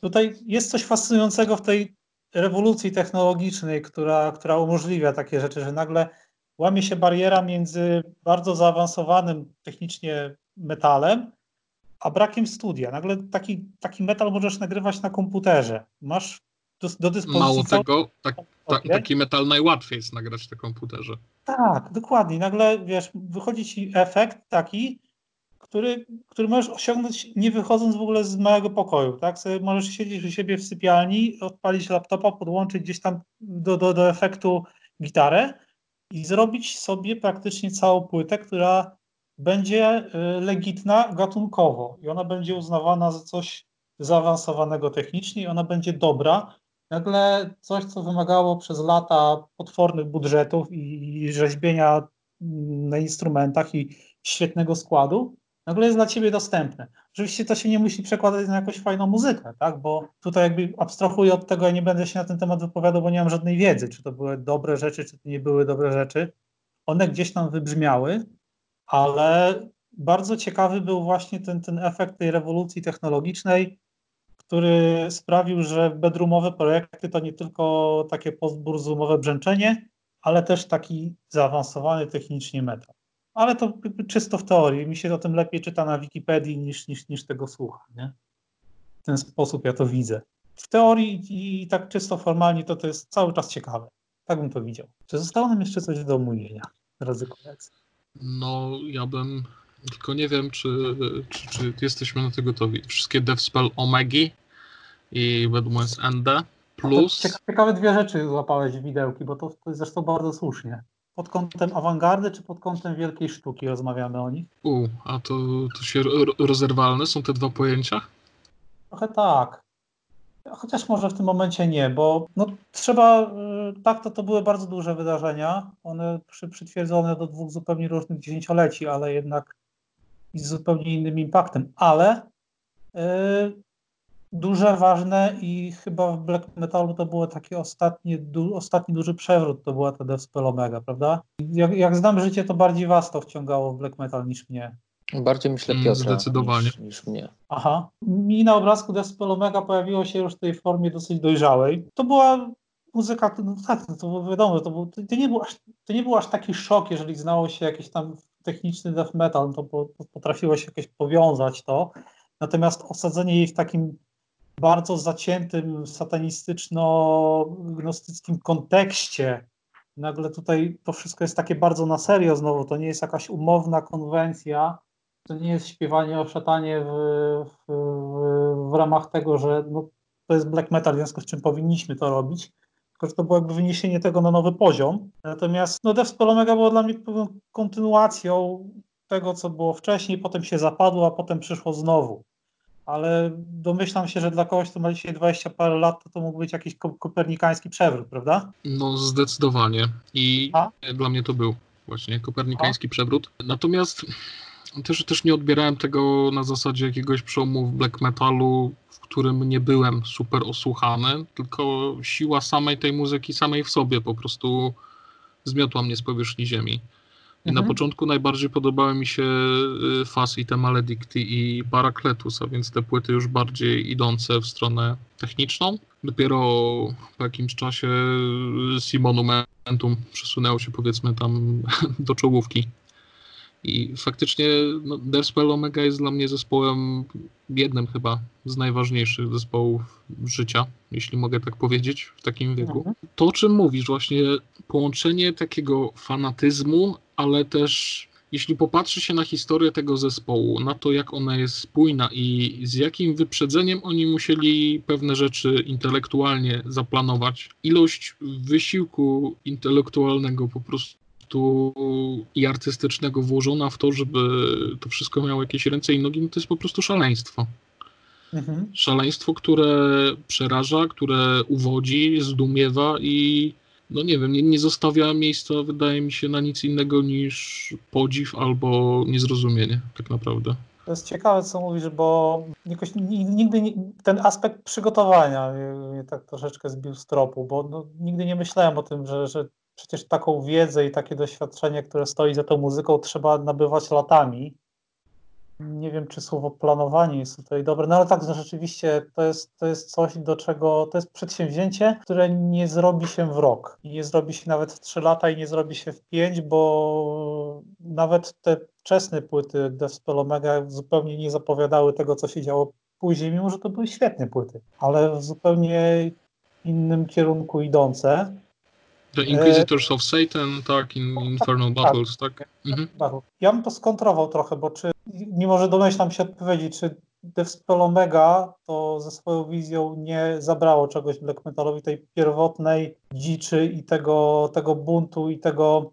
Tutaj jest coś fascynującego w tej rewolucji technologicznej, która, która umożliwia takie rzeczy, że nagle łamie się bariera między bardzo zaawansowanym technicznie metalem, a brakiem studia. Nagle taki, taki metal możesz nagrywać na komputerze. Masz do, do dyspozycji. Mało tego, tak, ta, taki metal najłatwiej jest nagrać na komputerze. Tak, dokładnie. Nagle, wiesz, wychodzi ci efekt taki, który, który możesz osiągnąć nie wychodząc w ogóle z małego pokoju, tak? Sobie możesz siedzieć u siebie w sypialni, odpalić laptopa, podłączyć gdzieś tam do, do, do efektu gitarę i zrobić sobie praktycznie całą płytę, która będzie y, legitna gatunkowo. I ona będzie uznawana za coś zaawansowanego technicznie i ona będzie dobra, nagle coś, co wymagało przez lata potwornych budżetów i rzeźbienia na instrumentach i świetnego składu, nagle jest dla ciebie dostępne. Oczywiście to się nie musi przekładać na jakąś fajną muzykę, tak? bo tutaj jakby abstrahuję od tego, ja nie będę się na ten temat wypowiadał, bo nie mam żadnej wiedzy, czy to były dobre rzeczy, czy to nie były dobre rzeczy. One gdzieś tam wybrzmiały, ale bardzo ciekawy był właśnie ten, ten efekt tej rewolucji technologicznej, który sprawił, że bedroomowe projekty to nie tylko takie postburzumowe brzęczenie, ale też taki zaawansowany technicznie metal. Ale to czysto w teorii. Mi się o tym lepiej czyta na Wikipedii niż, niż, niż tego słucha. Nie? W ten sposób ja to widzę. W teorii i tak czysto formalnie to, to jest cały czas ciekawe. Tak bym to widział. Czy zostało nam jeszcze coś do omówienia, drodzy koledzy? No, ja bym tylko nie wiem, czy, czy, czy jesteśmy na to gotowi. Wszystkie DevSpell Omegi i Bedmans ND plus... Ciekawe dwie rzeczy złapałeś w widełki, bo to, to jest zresztą bardzo słusznie. Pod kątem awangardy czy pod kątem wielkiej sztuki rozmawiamy o nich? U, a to, to się rozerwalne są te dwa pojęcia? Trochę tak. Chociaż może w tym momencie nie, bo no, trzeba, y, tak, to, to były bardzo duże wydarzenia, one przy, przytwierdzone do dwóch zupełnie różnych dziesięcioleci, ale jednak z zupełnie innym impaktem, ale yy, duże, ważne i chyba w black metalu to było taki ostatni, du, ostatni duży przewrót, to była ta Deathspell Omega, prawda? Jak, jak znam życie, to bardziej was to wciągało w black metal niż mnie. Bardziej myślę mm, Piotra Zdecydowanie. Niż, niż mnie. Aha. Mi na obrazku Deathspell Omega pojawiło się już w tej formie dosyć dojrzałej. To była muzyka, no tak, no to wiadomo, to, był, to, nie był aż, to nie był aż taki szok, jeżeli znało się jakiś tam techniczny death metal, to potrafiło się jakoś powiązać to. Natomiast osadzenie jej w takim bardzo zaciętym, satanistyczno-gnostyckim kontekście. Nagle tutaj to wszystko jest takie bardzo na serio znowu, to nie jest jakaś umowna konwencja, to nie jest śpiewanie o szatanie w, w, w ramach tego, że no, to jest black metal, w związku z czym powinniśmy to robić, tylko że to było jakby wyniesienie tego na nowy poziom. Natomiast no, Death Spell Omega było dla mnie pewną kontynuacją tego, co było wcześniej, potem się zapadło, a potem przyszło znowu ale domyślam się, że dla kogoś, kto ma dzisiaj 20 parę lat, to, to mógł być jakiś kopernikański przewrót, prawda? No zdecydowanie i A? dla mnie to był właśnie kopernikański A? przewrót. Natomiast też, też nie odbierałem tego na zasadzie jakiegoś przełomu w black metalu, w którym nie byłem super osłuchany, tylko siła samej tej muzyki samej w sobie po prostu zmiotła mnie z powierzchni ziemi. Mhm. na początku najbardziej podobały mi się y, Fas i te Maledicty i Parakletus, a więc te płyty już bardziej idące w stronę techniczną. Dopiero po jakimś czasie Simonum momentum przesunęło się powiedzmy tam do czołówki. I faktycznie no, Deathspell Omega jest dla mnie zespołem, jednym chyba z najważniejszych zespołów życia, jeśli mogę tak powiedzieć, w takim wieku. Mhm. To, o czym mówisz, właśnie połączenie takiego fanatyzmu, ale też jeśli popatrzy się na historię tego zespołu, na to jak ona jest spójna i z jakim wyprzedzeniem oni musieli pewne rzeczy intelektualnie zaplanować, ilość wysiłku intelektualnego po prostu i artystycznego włożona w to, żeby to wszystko miało jakieś ręce i nogi, no to jest po prostu szaleństwo. Mhm. Szaleństwo, które przeraża, które uwodzi, zdumiewa i no nie wiem, nie, nie zostawia miejsca, wydaje mi się, na nic innego niż podziw albo niezrozumienie, tak naprawdę. To jest ciekawe, co mówisz, bo jakoś nigdy nie, ten aspekt przygotowania mnie tak troszeczkę zbił z tropu, bo no, nigdy nie myślałem o tym, że, że przecież taką wiedzę i takie doświadczenie, które stoi za tą muzyką, trzeba nabywać latami. Nie wiem, czy słowo planowanie jest tutaj dobre, no ale tak, no rzeczywiście to jest, to jest coś, do czego, to jest przedsięwzięcie, które nie zrobi się w rok. I nie zrobi się nawet w 3 lata i nie zrobi się w 5, bo nawet te wczesne płyty Deathspell Omega zupełnie nie zapowiadały tego, co się działo później, mimo że to były świetne płyty, ale w zupełnie innym kierunku idące. The Inquisitors of Satan, tak, in, Infernal tak, Battles, tak. Mhm. Ja bym to skontrował trochę, bo czy, mimo że domyślam się odpowiedzi, czy Deathspell Omega to ze swoją wizją nie zabrało czegoś black metalowi, tej pierwotnej dziczy i tego, tego buntu i tego,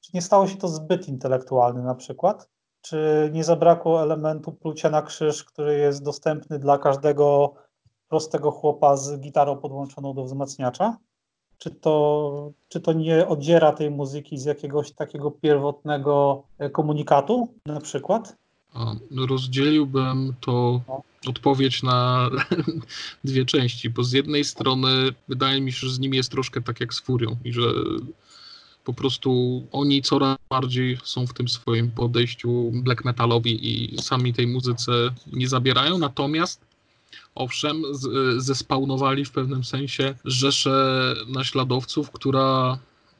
czy nie stało się to zbyt intelektualne na przykład? Czy nie zabrakło elementu plucia na krzyż, który jest dostępny dla każdego prostego chłopa z gitarą podłączoną do wzmacniacza? Czy to, czy to nie oddziera tej muzyki z jakiegoś takiego pierwotnego e, komunikatu na przykład? A, rozdzieliłbym to odpowiedź na dwie części, bo z jednej strony wydaje mi się, że z nimi jest troszkę tak jak z Furią i że po prostu oni coraz bardziej są w tym swoim podejściu black metalowi i sami tej muzyce nie zabierają, natomiast owszem, zespawnowali w pewnym sensie rzeszę naśladowców, która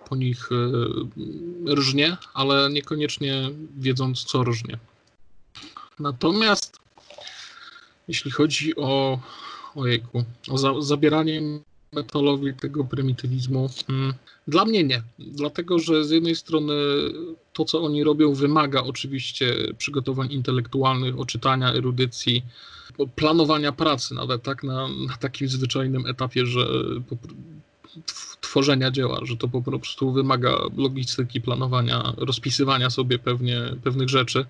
po nich y, rżnie, ale niekoniecznie wiedząc, co rżnie. Natomiast jeśli chodzi o ojejku, o za, zabieranie metalowi tego prymitywizmu, hmm, dla mnie nie. Dlatego, że z jednej strony to, co oni robią, wymaga oczywiście przygotowań intelektualnych, oczytania, erudycji, planowania pracy, nawet tak na, na takim zwyczajnym etapie, że tworzenia dzieła, że to po prostu wymaga logistyki, planowania, rozpisywania sobie pewnie pewnych rzeczy,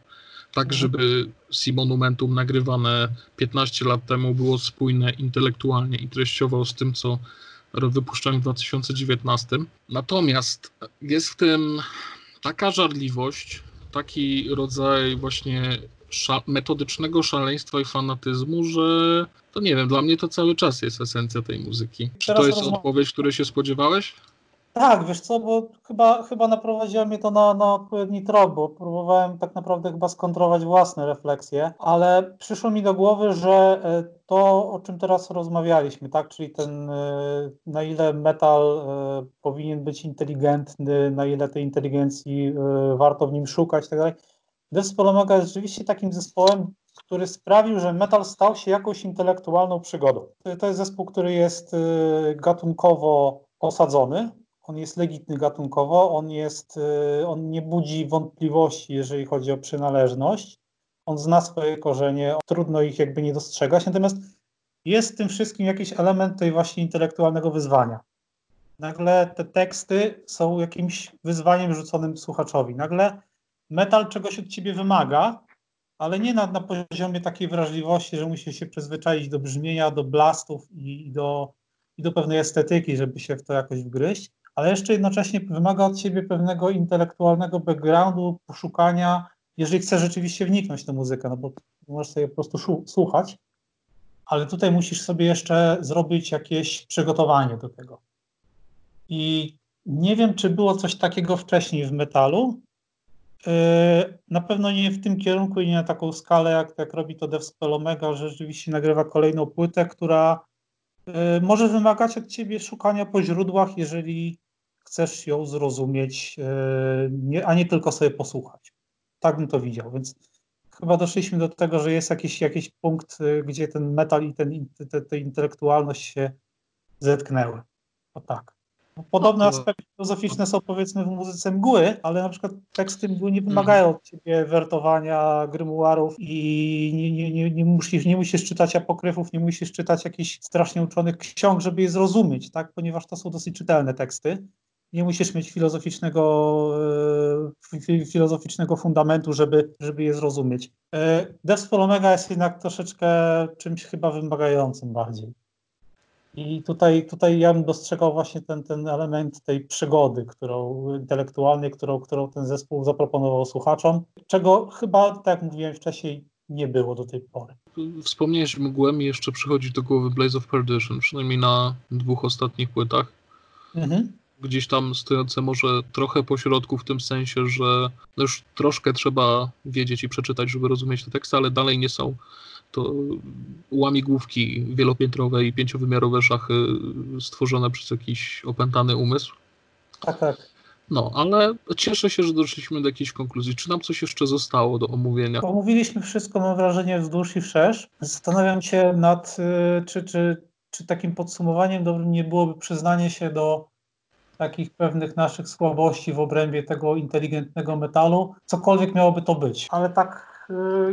tak Mhm. żeby Simonumentum nagrywane 15 lat temu było spójne intelektualnie i treściowo z tym, co wypuszczałem w 2019. Natomiast jest w tym taka żarliwość, taki rodzaj właśnie sza metodycznego szaleństwa i fanatyzmu, że to nie wiem, dla mnie to cały czas jest esencja tej muzyki. Czy Teraz to jest rozma- odpowiedź, której się spodziewałeś? Tak, wiesz co, bo chyba, chyba naprowadziło mnie to na, na odpowiedni trop, bo próbowałem tak naprawdę chyba skontrować własne refleksje, ale przyszło mi do głowy, że e, to, o czym teraz rozmawialiśmy, tak, czyli ten, e, na ile metal e, powinien być inteligentny, na ile tej inteligencji warto w nim szukać i tak dalej. Deathspell Omega jest rzeczywiście takim zespołem, który sprawił, że metal stał się jakąś intelektualną przygodą. To- jest zespół, który jest e, gatunkowo osadzony, on jest legitny gatunkowo, on, jest, y, on nie budzi wątpliwości, jeżeli chodzi o przynależność. On zna swoje korzenie, trudno ich jakby nie dostrzegać, natomiast jest w tym wszystkim jakiś element tej właśnie intelektualnego wyzwania. Nagle te teksty są jakimś wyzwaniem rzuconym słuchaczowi. Nagle metal czegoś od ciebie wymaga, ale nie na, na poziomie takiej wrażliwości, że musisz się przyzwyczaić do brzmienia, do blastów i, i, do, i do pewnej estetyki, żeby się w to jakoś wgryźć, ale jeszcze jednocześnie wymaga od ciebie pewnego intelektualnego backgroundu, poszukania, jeżeli chcesz rzeczywiście wniknąć w tę muzykę, no bo możesz sobie po prostu słuchać, ale tutaj musisz sobie jeszcze zrobić jakieś przygotowanie do tego. I nie wiem, czy było coś takiego wcześniej w metalu. Yy, Na pewno nie w tym kierunku i nie na taką skalę, jak, jak robi to Deathspell Omega, że rzeczywiście nagrywa kolejną płytę, która yy, może wymagać od ciebie szukania po źródłach, jeżeli chcesz ją zrozumieć, e, a nie tylko sobie posłuchać. Tak bym to widział, więc chyba doszliśmy do tego, że jest jakiś, jakiś punkt, gdzie ten metal i ten, te, te intelektualność się zetknęły. O tak. Podobne no, aspekty filozoficzne są powiedzmy w muzyce mgły, ale na przykład teksty mgły nie wymagają od ciebie wertowania grymuarów i nie, nie, nie, nie, musisz, nie musisz czytać apokryfów, nie musisz czytać jakichś strasznie uczonych ksiąg, żeby je zrozumieć, tak? ponieważ to są dosyć czytelne teksty. Nie musisz mieć filozoficznego, e, filozoficznego fundamentu, żeby, żeby je zrozumieć. E, Death Omega jest jednak troszeczkę czymś chyba wymagającym bardziej. I tutaj, tutaj ja bym dostrzegał właśnie ten, ten element tej przygody, którą intelektualnej, którą, którą ten zespół zaproponował słuchaczom, czego chyba, tak jak mówiłem wcześniej, nie było do tej pory. Wspomniałeś mgłę, mi jeszcze przychodzi do głowy Blaze of Perdition, przynajmniej na dwóch ostatnich płytach. Mhm. Gdzieś tam stojące może trochę pośrodku w tym sensie, że no już troszkę trzeba wiedzieć i przeczytać, żeby rozumieć te teksty, ale dalej nie są to łamigłówki wielopiętrowe i pięciowymiarowe szachy stworzone przez jakiś opętany umysł. Tak, tak. No, ale cieszę się, że doszliśmy do jakiejś konkluzji. Czy nam coś jeszcze zostało do omówienia? Omówiliśmy wszystko, mam wrażenie, wzdłuż i wszerz. Zastanawiam się nad, y, czy, czy, czy takim podsumowaniem dobrym nie byłoby przyznanie się do takich pewnych naszych słabości w obrębie tego inteligentnego metalu, cokolwiek miałoby to być. Ale tak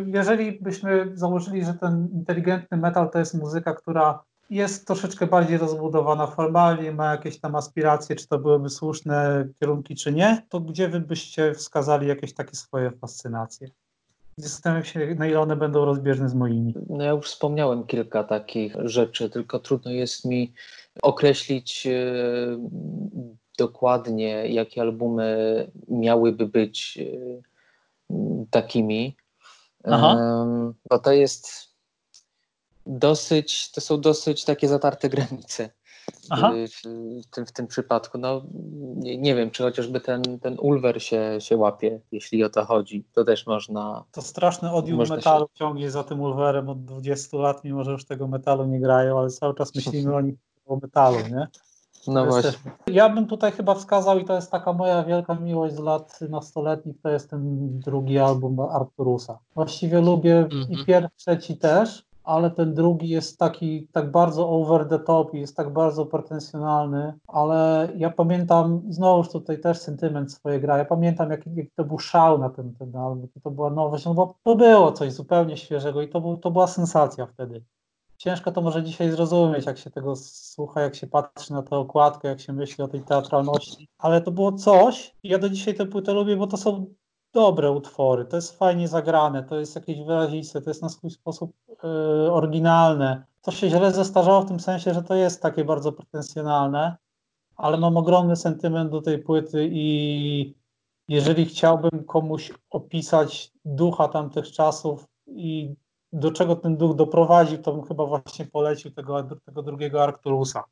jeżeli byśmy założyli, że ten inteligentny metal to jest muzyka, która jest troszeczkę bardziej rozbudowana formalnie, ma jakieś tam aspiracje, czy to byłyby słuszne kierunki, czy nie, to gdzie wy byście wskazali jakieś takie swoje fascynacje? Zastanawiam się, na ile one będą rozbieżne z moimi. No ja już wspomniałem kilka takich rzeczy, tylko trudno jest mi określić yy, dokładnie, jakie albumy miałyby być yy, takimi. Aha. bo to jest dosyć, to są dosyć takie zatarte granice. W, w, tym, w tym przypadku. No, nie, nie, wiem, czy chociażby ten, ten Ulver się, się łapie, jeśli o to chodzi. To też można. To straszny odium metalu się... ciągnie za tym Ulverem od 20 lat, mimo że już tego metalu nie grają, ale cały czas myślimy o nich o metalu, nie? No właśnie. Ja bym tutaj chyba wskazał, i to jest taka moja wielka miłość z lat nastoletnich, to jest ten drugi album Arturusa. Właściwie lubię mm -hmm. i mhm. pierwszy, trzeci też, ale ten drugi jest taki tak bardzo over the top i jest tak bardzo pretensjonalny, ale ja pamiętam, znowuż tutaj też sentyment swoje gra, ja pamiętam jaki, jak to był szał na ten, ten album, to była nowość, no bo to było coś zupełnie świeżego i to, był, to była sensacja wtedy ciężko to może dzisiaj zrozumieć, jak się tego słucha, jak się patrzy na tę okładkę, jak się myśli o tej teatralności, ale to było coś. Ja do dzisiaj tę płytę lubię, bo to są dobre utwory, to jest fajnie zagrane, to jest jakieś wyraziste, to jest na swój sposób yy, oryginalne. To się źle zestarzało w tym sensie, że to jest takie bardzo pretensjonalne, ale mam ogromny sentyment do tej płyty i jeżeli chciałbym komuś opisać ducha tamtych czasów i do czego ten duch doprowadził, to bym chyba właśnie polecił tego, tego drugiego Arcturusa.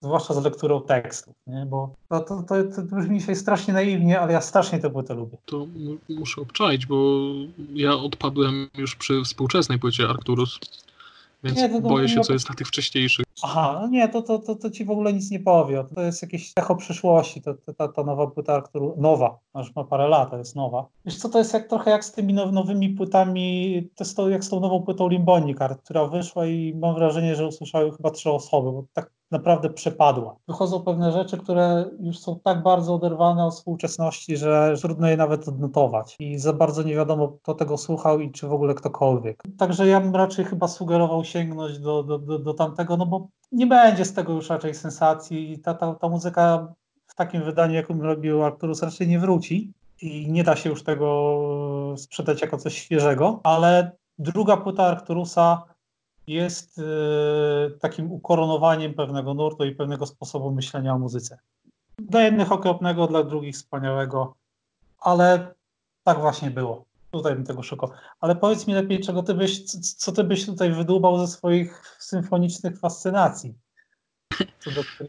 Zwłaszcza z lekturą tekstów, nie? bo to, to, to, to brzmi strasznie naiwnie, ale ja strasznie tę płytę lubię. To muszę obczaić, bo ja odpadłem już przy współczesnej płycie Arcturus, więc nie, to, to, boję się, co jest na tych wcześniejszych. Aha, no nie, to, to, to, to ci w ogóle nic nie powie. To jest jakieś echo przyszłości, to, to, ta, ta nowa płyta, która, nowa, już ma parę lat, to jest nowa. Wiesz co, to jest jak, trochę jak z tymi nowymi płytami, to jest to jak z tą nową płytą Limbonikar, która wyszła i mam wrażenie, że usłyszały chyba trzy osoby, bo tak naprawdę przepadła. Wychodzą pewne rzeczy, które już są tak bardzo oderwane od współczesności, że trudno je nawet odnotować i za bardzo nie wiadomo, kto tego słuchał i czy w ogóle ktokolwiek. Także ja bym raczej chyba sugerował sięgnąć do, do, do, do tamtego, no bo nie będzie z tego już raczej sensacji i ta, ta, ta muzyka w takim wydaniu, jakim robił Arturus, raczej nie wróci i nie da się już tego sprzedać jako coś świeżego, ale druga płyta Arturusa jest y, takim ukoronowaniem pewnego nurtu i pewnego sposobu myślenia o muzyce. Dla jednych okropnego, dla drugich wspaniałego, ale tak właśnie było. Tutaj bym tego szukał. Ale powiedz mi lepiej, czego ty byś, co ty byś tutaj wydłubał ze swoich symfonicznych fascynacji?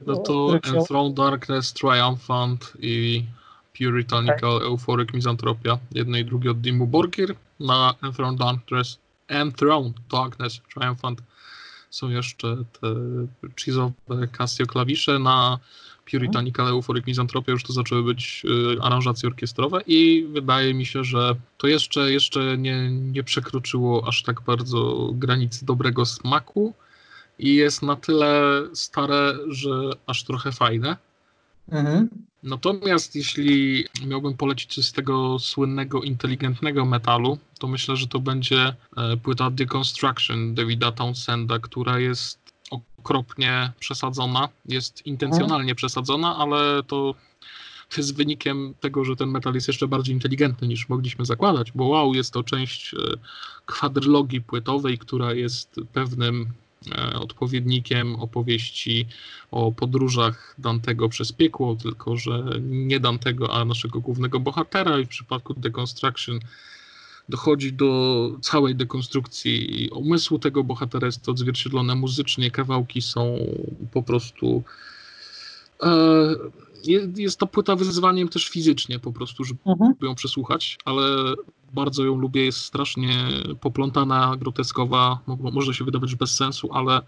no to Enthroned Darkness, Triumphant i Puritanical okay. Euphoric Misanthropia. Jedne i drugie od Dimmu Borgir na Enthroned Darkness, Enthroned Darkness, Triumphant są jeszcze te cheese'owe Casio klawisze na Puritanical Euphoric Misanthropia już to zaczęły być y, aranżacje orkiestrowe i wydaje mi się, że to jeszcze, jeszcze nie, nie przekroczyło aż tak bardzo granicy dobrego smaku i jest na tyle stare, że aż trochę fajne. Mhm. Natomiast jeśli miałbym polecić z tego słynnego, inteligentnego metalu, to myślę, że to będzie e, płyta Deconstruction Davida Townsenda, która jest okropnie przesadzona, jest intencjonalnie przesadzona, ale to jest wynikiem tego, że ten metal jest jeszcze bardziej inteligentny niż mogliśmy zakładać, bo wow, jest to część e, kwadrylogii płytowej, która jest pewnym odpowiednikiem opowieści o podróżach Dantego przez piekło, tylko że nie Dantego, a naszego głównego bohatera. I w przypadku Deconstruction dochodzi do całej dekonstrukcji umysłu tego bohatera, jest to odzwierciedlone muzycznie, kawałki są po prostu e, jest, jest to płyta wyzwaniem też fizycznie po prostu, żeby Mhm. ją przesłuchać, ale bardzo ją lubię, jest strasznie poplątana, groteskowa, mo- może się wydawać bez sensu, ale e,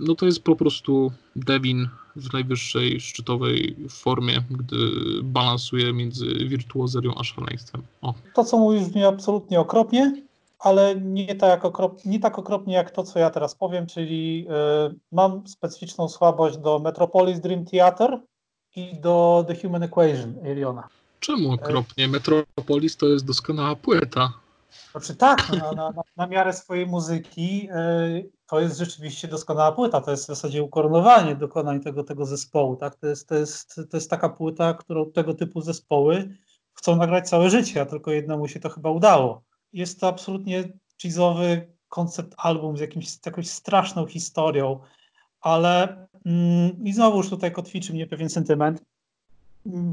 no to jest po prostu Devin w najwyższej szczytowej formie, gdy balansuje między wirtuozerią a szaleństwem. O, To, co mówisz, brzmi absolutnie okropnie, ale nie tak, okrop, nie tak okropnie jak to, co ja teraz powiem, czyli y, mam specyficzną słabość do Metropolis Dream Theater i do The Human Equation Ariona. czemu okropnie? Metropolis to jest doskonała płyta. Znaczy tak, na, na, na, na miarę swojej muzyki y, to jest rzeczywiście doskonała płyta, to jest w zasadzie ukoronowanie dokonań tego, tego zespołu, tak? To jest, to, jest, to jest taka płyta, którą tego typu zespoły chcą nagrać całe życie, a tylko jednemu się to chyba udało. Jest to absolutnie cheese'owy koncept album z, jakimś, z jakąś straszną historią, ale mm, i znowuż tutaj kotwiczy mnie pewien sentyment,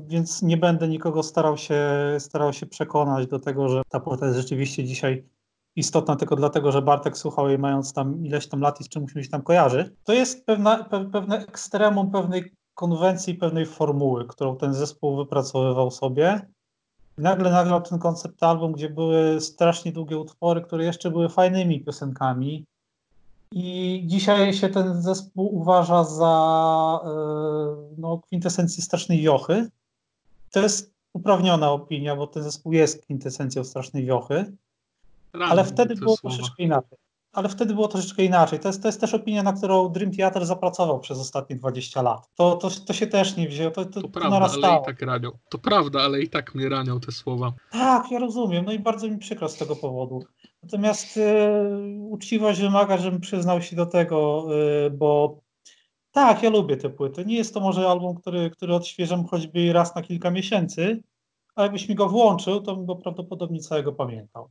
więc nie będę nikogo starał się, starał się przekonać do tego, że ta płyta jest rzeczywiście dzisiaj istotna tylko dlatego, że Bartek słuchał jej mając tam ileś tam lat i z czymś mi się tam kojarzy. To jest pewna, pe, pewne ekstremum pewnej konwencji, pewnej formuły, którą ten zespół wypracowywał sobie. Nagle nagrał ten koncept album, gdzie były strasznie długie utwory, które jeszcze były fajnymi piosenkami. I dzisiaj się ten zespół uważa za yy, no, kwintesencję strasznej wiochy. To jest uprawniona opinia, bo ten zespół jest kwintesencją strasznej wiochy, ale Radzę wtedy te było słowa. troszeczkę inaczej. Ale wtedy było troszeczkę inaczej. To jest, to jest też opinia, na którą Dream Theater zapracował przez ostatnie 20 lat. To, to, to się też nie wzięło, to, to, To prawda, ale narastało. i tak ranią. To prawda, ale i tak mnie ranią te słowa. Tak, ja rozumiem, no i bardzo mi przykro z tego powodu. Natomiast e, uczciwość wymaga, żebym przyznał się do tego, e, bo tak, ja lubię te płyty. Nie jest to może album, który, który odświeżam choćby raz na kilka miesięcy, ale jakbyś mi go włączył, to bym go prawdopodobnie całego pamiętał.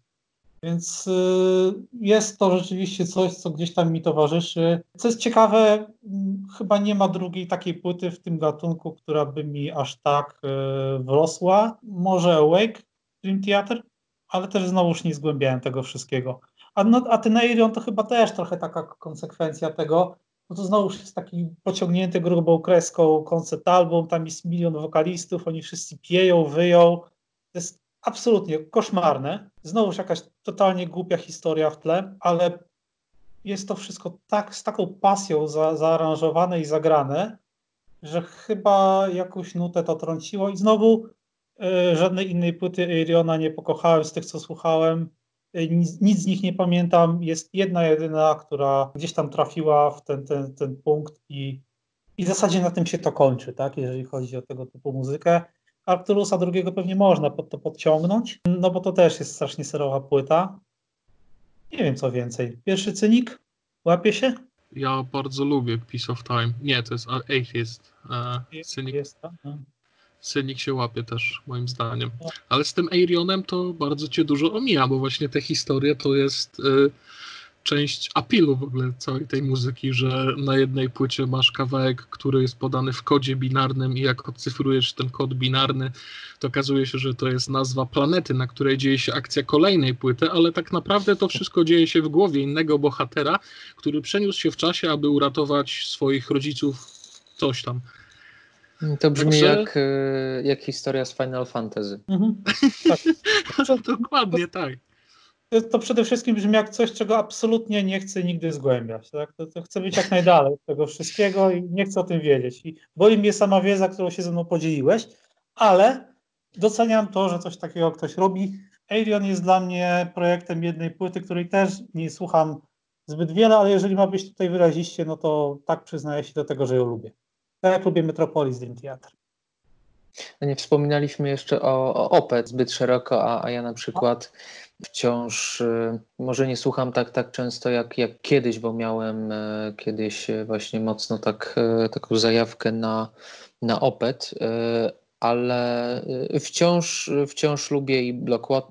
Więc y, jest to rzeczywiście coś, co gdzieś tam mi towarzyszy. Co jest ciekawe, m, chyba nie ma drugiej takiej płyty w tym gatunku, która by mi aż tak y, wrosła. Może Awake Dream Theater, ale też znowuż nie zgłębiałem tego wszystkiego. A, no, a ten Aerion to chyba też trochę taka konsekwencja tego, bo to znowuż jest taki pociągnięty grubą kreską koncept album, tam jest milion wokalistów, oni wszyscy pieją, wyją. To jest absolutnie koszmarne. Znowuż jakaś totalnie głupia historia w tle, ale jest to wszystko tak, z taką pasją za, zaaranżowane i zagrane, że chyba jakąś nutę to trąciło i znowu y, żadnej innej płyty Aeriona nie pokochałem z tych, co słuchałem. Y, Nic, nic z nich nie pamiętam. Jest jedna jedyna, która gdzieś tam trafiła w ten, ten, ten punkt i, i w zasadzie na tym się to kończy, tak? jeżeli chodzi o tego typu muzykę. Arturusa drugiego pewnie można pod to podciągnąć, no bo to też jest strasznie serowa płyta. Nie wiem co więcej. Pierwszy cynik? Łapie się? Ja bardzo lubię Piece of Time. Nie, to jest Atheist. E, Cynik, jest, tak? no. cynik się łapie też, moim zdaniem. Ale z tym Aerionem to bardzo cię dużo omija, bo właśnie te historie to jest y, część apilu w ogóle całej tej muzyki, że na jednej płycie masz kawałek, który jest podany w kodzie binarnym i jak odcyfrujesz ten kod binarny, to okazuje się, że to jest nazwa planety, na której dzieje się akcja kolejnej płyty, ale tak naprawdę to wszystko dzieje się w głowie innego bohatera, który przeniósł się w czasie, aby uratować swoich rodziców, coś tam. To brzmi Także- jak, e, jak historia z Final Fantasy. Mhm. Dokładnie tak. To przede wszystkim brzmi jak coś, czego absolutnie nie chcę nigdy zgłębiać. Tak? To, to chcę być jak najdalej od tego wszystkiego i nie chcę o tym wiedzieć. I boli mnie sama wiedza, którą się ze mną podzieliłeś, ale doceniam to, że coś takiego ktoś robi. Alien jest dla mnie projektem jednej płyty, której też nie słucham zbyt wiele, ale jeżeli ma być tutaj wyraziście, no to tak przyznaję się do tego, że ją lubię. Tak jak lubię Metropolis Dream Theater. No nie wspominaliśmy jeszcze o, o OPET zbyt szeroko, a, a ja na przykład wciąż y, może nie słucham tak, tak często jak, jak kiedyś, bo miałem y, kiedyś właśnie mocno tak, y, taką zajawkę na, na OPET, ale wciąż, wciąż lubię i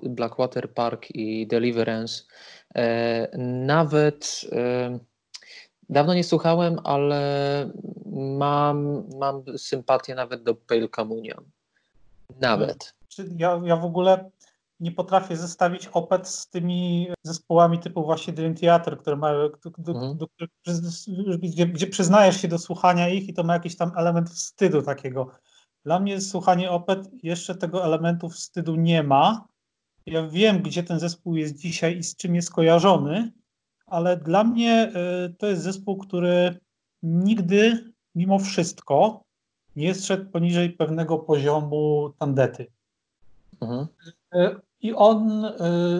Blackwater Park i Deliverance. Nawet dawno nie słuchałem, ale mam, mam sympatię nawet do Pale Communion. Nawet. Ja, ja w ogóle nie potrafię zestawić OPET z tymi zespołami typu właśnie Dream Theater, które mają, do, do, mhm. do, gdzie, gdzie przyznajesz się do słuchania ich i to ma jakiś tam element wstydu takiego. Dla mnie słuchanie OPET jeszcze tego elementu wstydu nie ma. Ja wiem, gdzie ten zespół jest dzisiaj i z czym jest kojarzony, ale dla mnie y, to jest zespół, który nigdy, mimo wszystko, nie zszedł poniżej pewnego poziomu tandety. Mhm. Y, I on y,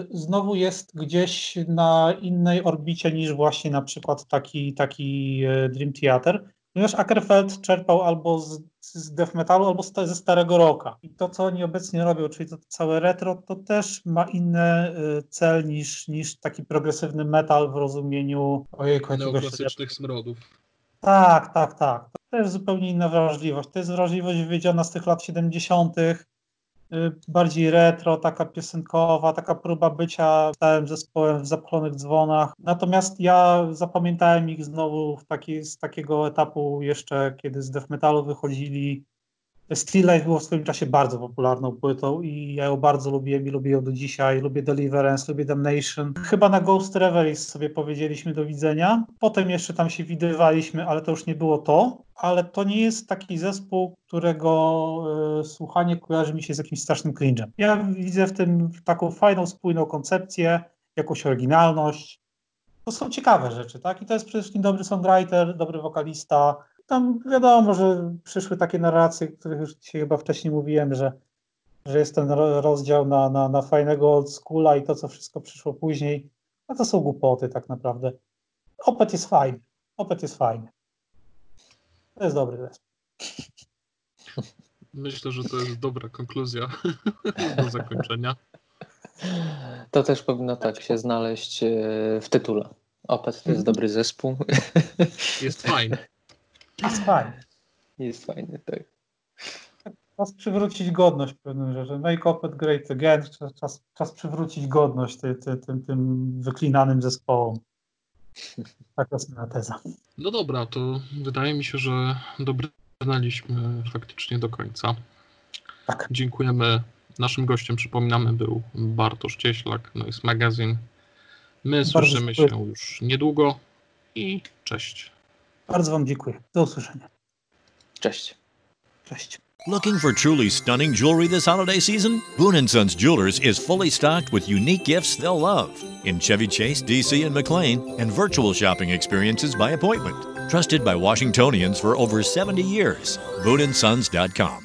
znowu jest gdzieś na innej orbicie niż właśnie na przykład taki, taki Dream Theater, ponieważ Ackerfeld czerpał albo z, z death metalu, albo ze starego rocka. I to, co oni obecnie robią, czyli to całe retro, to też ma inny cel niż, niż taki progresywny metal w rozumieniu ojejku, Neoklasycznych smrodów. Tak, tak, tak. To jest zupełnie inna wrażliwość. To jest wrażliwość wywiedziona z tych lat 70., y, bardziej retro, taka piosenkowa, taka próba bycia całym zespołem w zapalonych dzwonach. Natomiast ja zapamiętałem ich znowu taki, z takiego etapu jeszcze, kiedy z death metalu wychodzili Still Life było w swoim czasie bardzo popularną płytą i ja ją bardzo lubiłem i lubię ją do dzisiaj. Lubię Deliverance, lubię Damnation. Chyba na Ghost Reveries sobie powiedzieliśmy do widzenia. Potem jeszcze tam się widywaliśmy, ale to już nie było to. Ale to nie jest taki zespół, którego y, słuchanie kojarzy mi się z jakimś strasznym cringe'em. Ja widzę w tym taką fajną, spójną koncepcję, jakąś oryginalność. To są ciekawe rzeczy, tak? I to jest przede wszystkim dobry songwriter, dobry wokalista, tam wiadomo, że przyszły takie narracje, których już dzisiaj chyba wcześniej mówiłem, że, że jest ten rozdział na, na, na fajnego old schoola i to, co wszystko przyszło później. A to są głupoty tak naprawdę. Opet jest fajny. Opet jest fajny. To jest dobry zespół. Myślę, że to jest dobra konkluzja do zakończenia. To też powinno tak się znaleźć e, w tytule. Opet to jest mhm. dobry zespół. Jest fajny. Jest fajny. Jest fajny, tak. Czas przywrócić godność pewnym rzeczom. Make up it great again. Czas, czas przywrócić godność ty, ty, tym, tym wyklinanym zespołom. Taka jest moja teza. No dobra, to wydaje mi się, że dobrnęliśmy faktycznie do końca. Tak. Dziękujemy. Naszym gościem, przypominamy, był Bartosz Cieślak, Noise Magazine. My Bardzo słyszymy się już niedługo i cześć. Bardzo Wam dziękuję. Do usłyszenia. Cześć. Cześć. Looking for truly stunning jewelry this holiday season? Boone & Sons Jewelers is fully stocked with unique gifts they'll love in Chevy Chase, DC, and McLean, and virtual shopping experiences by appointment. Trusted by Washingtonians for over 70 years. BooneandSons.com.